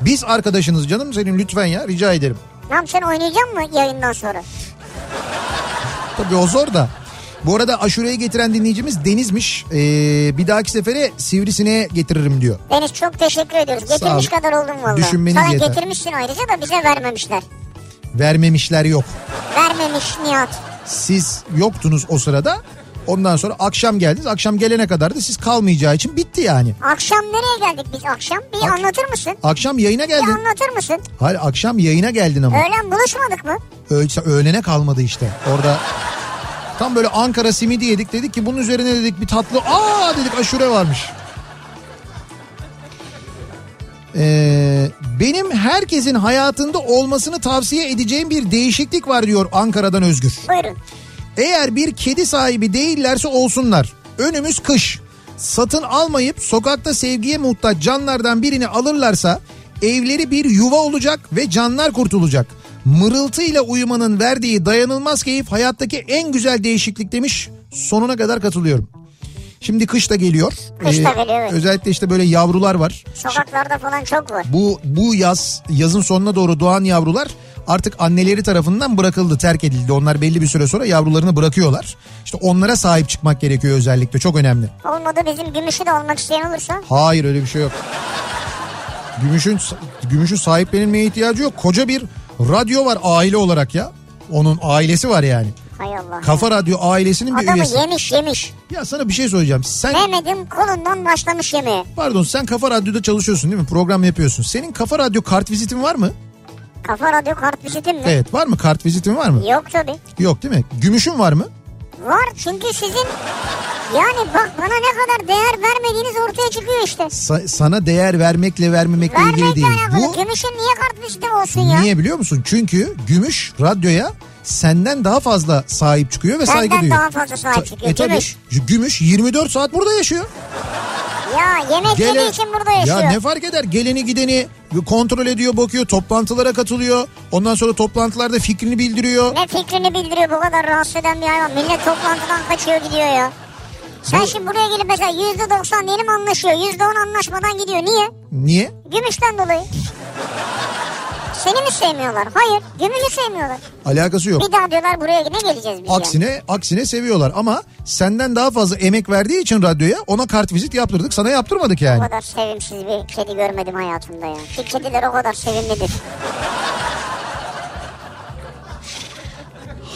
Biz arkadaşınız canım senin lütfen ya rica ederim. Tamam sen oynayacak mı yayından sonra? Tabii o zor da. Bu arada aşureyi getiren dinleyicimiz Deniz'miş. Ee, bir dahaki sefere sivrisineğe getiririm diyor. Deniz çok teşekkür ediyoruz. Getirmiş kadar oldum valla. Düşünmeniz Sana yeter. getirmişsin ayrıca da bize vermemişler. Vermemişler yok. Vermemiş Nihat. Siz yoktunuz o sırada. Ondan sonra akşam geldiniz. Akşam gelene kadar da siz kalmayacağı için bitti yani. Akşam nereye geldik biz akşam? Bir Ak- anlatır mısın? Akşam yayına Bir geldin. anlatır mısın? Hayır akşam yayına geldin ama. Öğlen buluşmadık mı? Öğle, öğlene kalmadı işte. Orada tam böyle Ankara simidi yedik. Dedik ki bunun üzerine dedik bir tatlı. Aa dedik aşure varmış. Ee, benim herkesin hayatında olmasını tavsiye edeceğim bir değişiklik var diyor Ankara'dan Özgür. Buyurun. Eğer bir kedi sahibi değillerse olsunlar. Önümüz kış. Satın almayıp sokakta sevgiye muhtaç canlardan birini alırlarsa evleri bir yuva olacak ve canlar kurtulacak. Mırıltıyla uyumanın verdiği dayanılmaz keyif hayattaki en güzel değişiklik demiş. Sonuna kadar katılıyorum. Şimdi kış da geliyor. Ee, Kış da geliyor, evet. Özellikle işte böyle yavrular var. Sokaklarda falan çok var. Bu bu yaz yazın sonuna doğru doğan yavrular artık anneleri tarafından bırakıldı, terk edildi. Onlar belli bir süre sonra yavrularını bırakıyorlar. İşte onlara sahip çıkmak gerekiyor özellikle. Çok önemli. Olmadı bizim gümüşü de olmak isteyen olursa. Hayır öyle bir şey yok. Gümüşün gümüşün sahiplenilmeye ihtiyacı yok. Koca bir radyo var aile olarak ya. Onun ailesi var yani. Hay Allah. Kafa Radyo ailesinin bir Adamı üyesi. yemiş yemiş. Ya sana bir şey söyleyeceğim. Sen Mehmet'in kolundan başlamış yemeğe. pardon sen Kafa Radyo'da çalışıyorsun değil mi? Program yapıyorsun. Senin Kafa Radyo kart vizitin var mı? Kafa radyo kart vizitin mi? Evet var mı? Kart vizitin var mı? Yok tabii. Yok değil mi? Gümüşün var mı? Var çünkü sizin yani bak bana ne kadar değer vermediğiniz ortaya çıkıyor işte. Sa- sana değer vermekle vermemekle ilgili Vermekle değil. alakalı. Bu Gümüşün niye kart viziti olsun ya? niye biliyor musun? Çünkü gümüş radyoya senden daha fazla sahip çıkıyor ve saygı Benden duyuyor. daha fazla sahip çıkıyor. e tabii, Gümüş. Gümüş 24 saat burada yaşıyor. Ya yemek yediği için burada yaşıyor. Ya ne fark eder? Geleni gideni kontrol ediyor, bakıyor, toplantılara katılıyor. Ondan sonra toplantılarda fikrini bildiriyor. Ne fikrini bildiriyor bu kadar rahatsız eden bir hayvan. Millet toplantıdan kaçıyor gidiyor ya. Sen Bu- şimdi buraya gelip mesela yüzde doksan diyelim anlaşıyor. Yüzde on anlaşmadan gidiyor. Niye? Niye? Gümüşten dolayı. Seni mi sevmiyorlar? Hayır. Gümüşü sevmiyorlar. Alakası yok. Bir daha diyorlar buraya ne geleceğiz biz? Aksine aksine seviyorlar ama senden daha fazla emek verdiği için radyoya ona kart vizit yaptırdık. Sana yaptırmadık O yani. kadar sevimsiz bir kedi görmedim hayatımda ya. Ki kediler o kadar sevimlidir.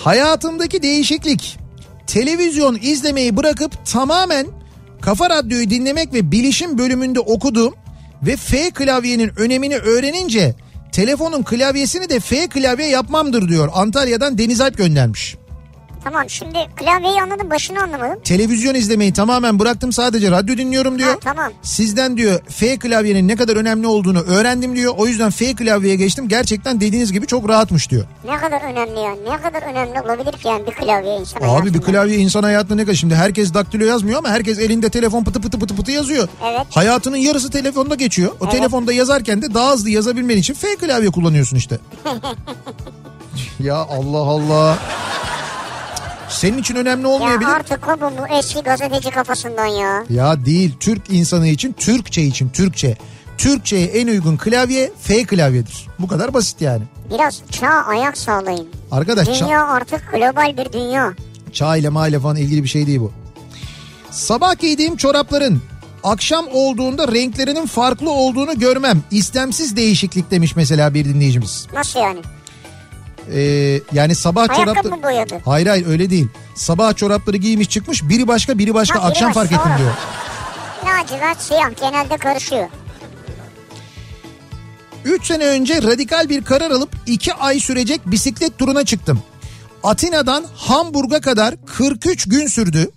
Hayatımdaki değişiklik. Televizyon izlemeyi bırakıp tamamen Kafa Radyo'yu dinlemek ve bilişim bölümünde okuduğum ve F klavyenin önemini öğrenince telefonun klavyesini de F klavye yapmamdır diyor. Antalya'dan Deniz Alp göndermiş. Tamam şimdi klavyeyi anladım başını anlamadım. Televizyon izlemeyi tamamen bıraktım sadece radyo dinliyorum diyor. Ha, tamam. Sizden diyor F klavyenin ne kadar önemli olduğunu öğrendim diyor. O yüzden F klavyeye geçtim. Gerçekten dediğiniz gibi çok rahatmış diyor. Ne kadar önemli yani ne kadar önemli olabilir ki yani bir klavye insan Abi bir klavye insan hayatında ne kadar şimdi herkes daktilo yazmıyor ama herkes elinde telefon pıtı pıtı pıtı pıtı yazıyor. Evet. Hayatının yarısı telefonda geçiyor. O Evet. telefonda yazarken de daha hızlı yazabilmen için F klavye kullanıyorsun işte. ya Allah Allah. Senin için önemli Ya olmayabilir. artık kopun bu eski gazeteci kafasından ya. Ya değil Türk insanı için Türkçe için Türkçe. Türkçe'ye en uygun klavye F klavyedir. Bu kadar basit yani. Biraz çağ ayak sağlayın. Arkadaş Dünya artık global bir dünya. çağ ile maile falan ilgili bir şey değil bu. Sabah giydiğim çorapların akşam olduğunda renklerinin farklı olduğunu görmem. İstemsiz değişiklik demiş mesela bir dinleyicimiz. Nasıl yani? Ee, yani sabah Ayakkabı çorapları... mı boyadı? Hayır hayır öyle değil. Sabah çorapları giymiş çıkmış biri başka biri başka Ha, biri akşam başka, fark ettim diyor. Lacivert siyah genelde karışıyor. 3 sene önce radikal bir karar alıp 2 ay sürecek bisiklet turuna çıktım. Atina'dan Hamburg'a kadar 43 gün sürdü.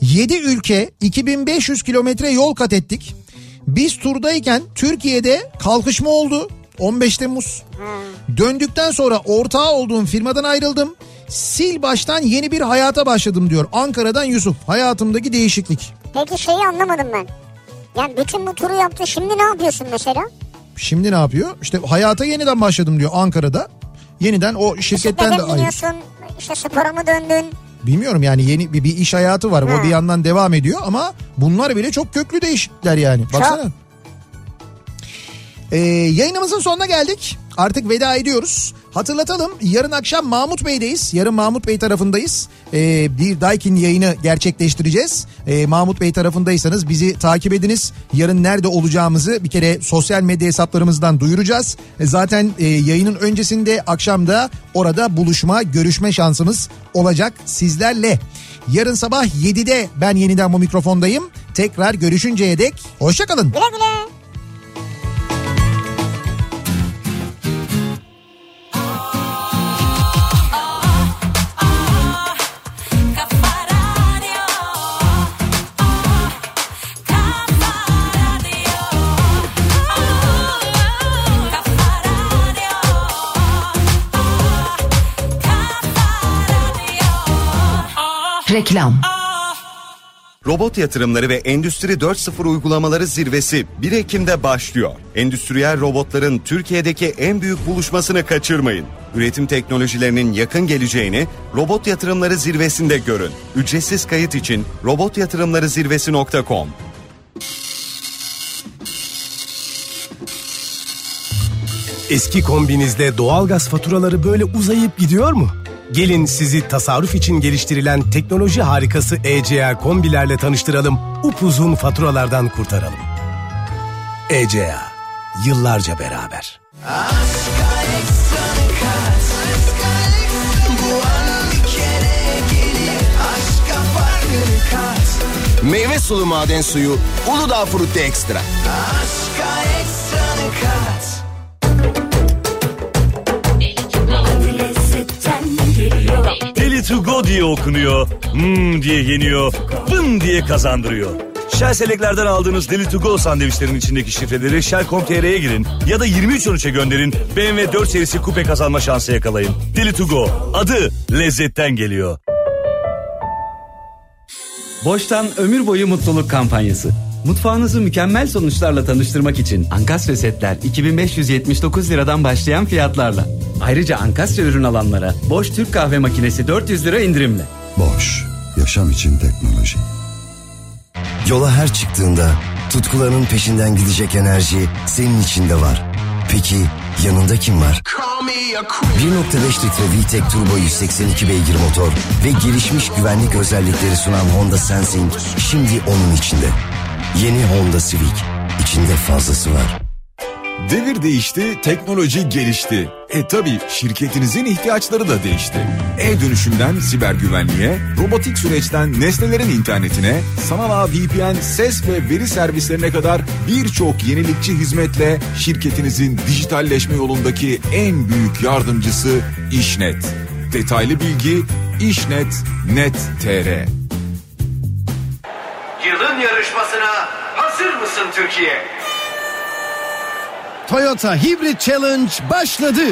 7 ülke 2500 kilometre yol kat ettik. Biz turdayken Türkiye'de kalkışma oldu 15 Temmuz. Döndükten sonra ortağı olduğum firmadan ayrıldım. Sil baştan yeni bir hayata başladım diyor. Ankara'dan Yusuf. Hayatımdaki değişiklik. Peki şeyi anlamadım ben. Yani bütün bu turu yaptı şimdi ne yapıyorsun mesela? Şimdi ne yapıyor? İşte hayata yeniden başladım diyor Ankara'da. Yeniden o şirketten de Bisiklete mi ayrı. biniyorsun? İşte spora mı döndün? Bilmiyorum yani yeni bir, bir iş hayatı var. O Ha. bir yandan devam ediyor ama bunlar bile çok köklü değişiklikler yani. Baksana. Ee, yayınımızın sonuna geldik. Artık veda ediyoruz. Hatırlatalım yarın akşam Mahmut Bey'deyiz. Yarın Mahmut Bey tarafındayız. Ee, bir Daikin yayını gerçekleştireceğiz. Ee, Mahmut Bey tarafındaysanız bizi takip ediniz. Yarın nerede olacağımızı bir kere sosyal medya hesaplarımızdan duyuracağız. E, zaten e, yayının öncesinde akşamda orada buluşma, görüşme şansımız olacak sizlerle. Yarın sabah 7'de ben yeniden bu mikrofondayım. Tekrar görüşünceye dek hoşçakalın. Güle güle. Reklam. Robot yatırımları ve Endüstri 4.0 uygulamaları zirvesi 1 Ekim'de başlıyor. Endüstriyel robotların Türkiye'deki en büyük buluşmasını kaçırmayın. Üretim teknolojilerinin yakın geleceğini Robot Yatırımları Zirvesi'nde görün. Ücretsiz kayıt için robotyatırımlarızirvesi.com Eski kombinizde doğalgaz faturaları böyle uzayıp gidiyor mu? Gelin sizi tasarruf için geliştirilen teknoloji harikası ECA kombilerle tanıştıralım. Upuzun faturalardan kurtaralım. ECA. Yıllarca beraber. Meyve sulu maden suyu Uludağ Frutti Ekstra. Deli to go diye okunuyor, hmm diye yeniyor, vın diye kazandırıyor. Shell Select'lerden aldığınız Deli to go sandviçlerin içindeki şifreleri Shell.com.tr'ye girin ya da 2313'e gönderin. BMW 4 serisi kupe kazanma şansı yakalayın. Deli to go adı lezzetten geliyor. Boştan ömür boyu mutluluk kampanyası. Mutfağınızı mükemmel sonuçlarla tanıştırmak için Ankastre setler 2579 liradan başlayan fiyatlarla. Ayrıca Ankastre ürün alanlara Boş Türk kahve makinesi 400 lira indirimle. Boş, yaşam için teknoloji. Yola her çıktığında tutkularının peşinden gidecek enerji senin içinde var. Peki yanında kim var? 1.5 litre VTEC Turbo 182 beygir motor ve gelişmiş güvenlik özellikleri sunan Honda Sensing şimdi onun içinde. Yeni Honda Civic. İçinde fazlası var. Devir değişti, teknoloji gelişti. E tabi şirketinizin ihtiyaçları da değişti. E-dönüşümden siber güvenliğe, robotik süreçten nesnelerin internetine, sanal ağ VPN, ses ve veri servislerine kadar birçok yenilikçi hizmetle şirketinizin dijitalleşme yolundaki en büyük yardımcısı İşnet. Detaylı bilgi işnet.net.tr yarışmasına hazır mısın Türkiye? Toyota Hybrid Challenge başladı.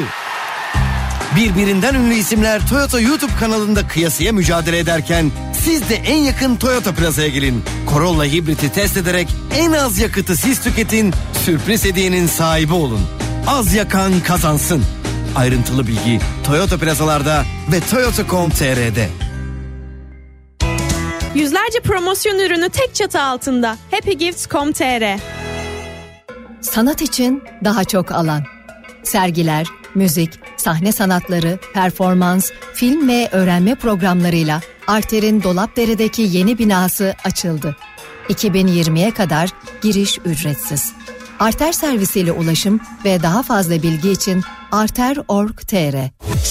Birbirinden ünlü isimler Toyota YouTube kanalında kıyasıya mücadele ederken siz de en yakın Toyota plazaya gelin. Corolla Hybrid'i test ederek en az yakıtı siz tüketin, sürpriz hediyenin sahibi olun. Az yakan kazansın. Ayrıntılı bilgi Toyota plazalarda ve toyota.com.tr'de. Yüzlerce promosyon ürünü tek çatı altında. happygifts.com.tr Sanat için daha çok alan. Sergiler, müzik, sahne sanatları, performans, film ve öğrenme programlarıyla Arter'in Dolapdere'deki yeni binası açıldı. 2020'ye kadar giriş ücretsiz. Arter servisiyle ulaşım ve daha fazla bilgi için arter.org.tr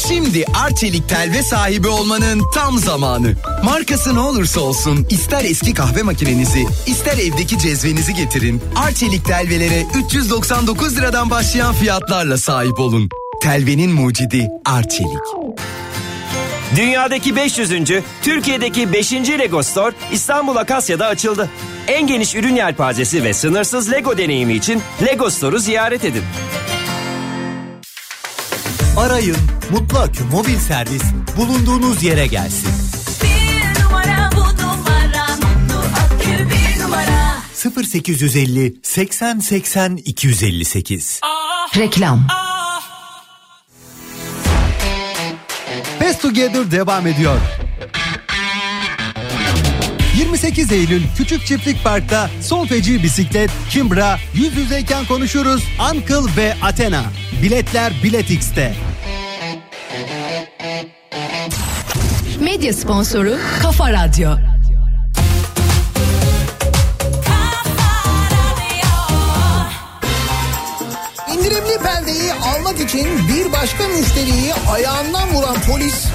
Şimdi Arçelik telve sahibi olmanın tam zamanı. Markası ne olursa olsun ister eski kahve makinenizi ister evdeki cezvenizi getirin. Arçelik telvelere 399 liradan başlayan fiyatlarla sahip olun. Telvenin mucidi Arçelik. Dünyadaki 500. Türkiye'deki 5. Lego Store İstanbul Akasya'da açıldı. En geniş ürün yelpazesi ve sınırsız Lego deneyimi için Lego Store'u ziyaret edin. Arayın Mutlu Akü mobil servis bulunduğunuz yere gelsin. Bir numara bu numara mutlu akü bir numara. 0850 80 80 258. Reklam Best Together devam ediyor. 28 Eylül Küçük Çiftlik Park'ta son feci bisiklet, Kimbra, yüz yüzeyken konuşuruz, Uncle ve Athena. Biletler Bilet X'te. Medya sponsoru Kafa Radyo. Perdeyi almak için bir başka müşteriyi ayağından vuran polis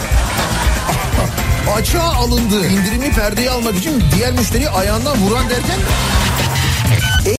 açığa alındı. İndirimli perdeyi almak için diğer müşteriyi ayağından vuran derken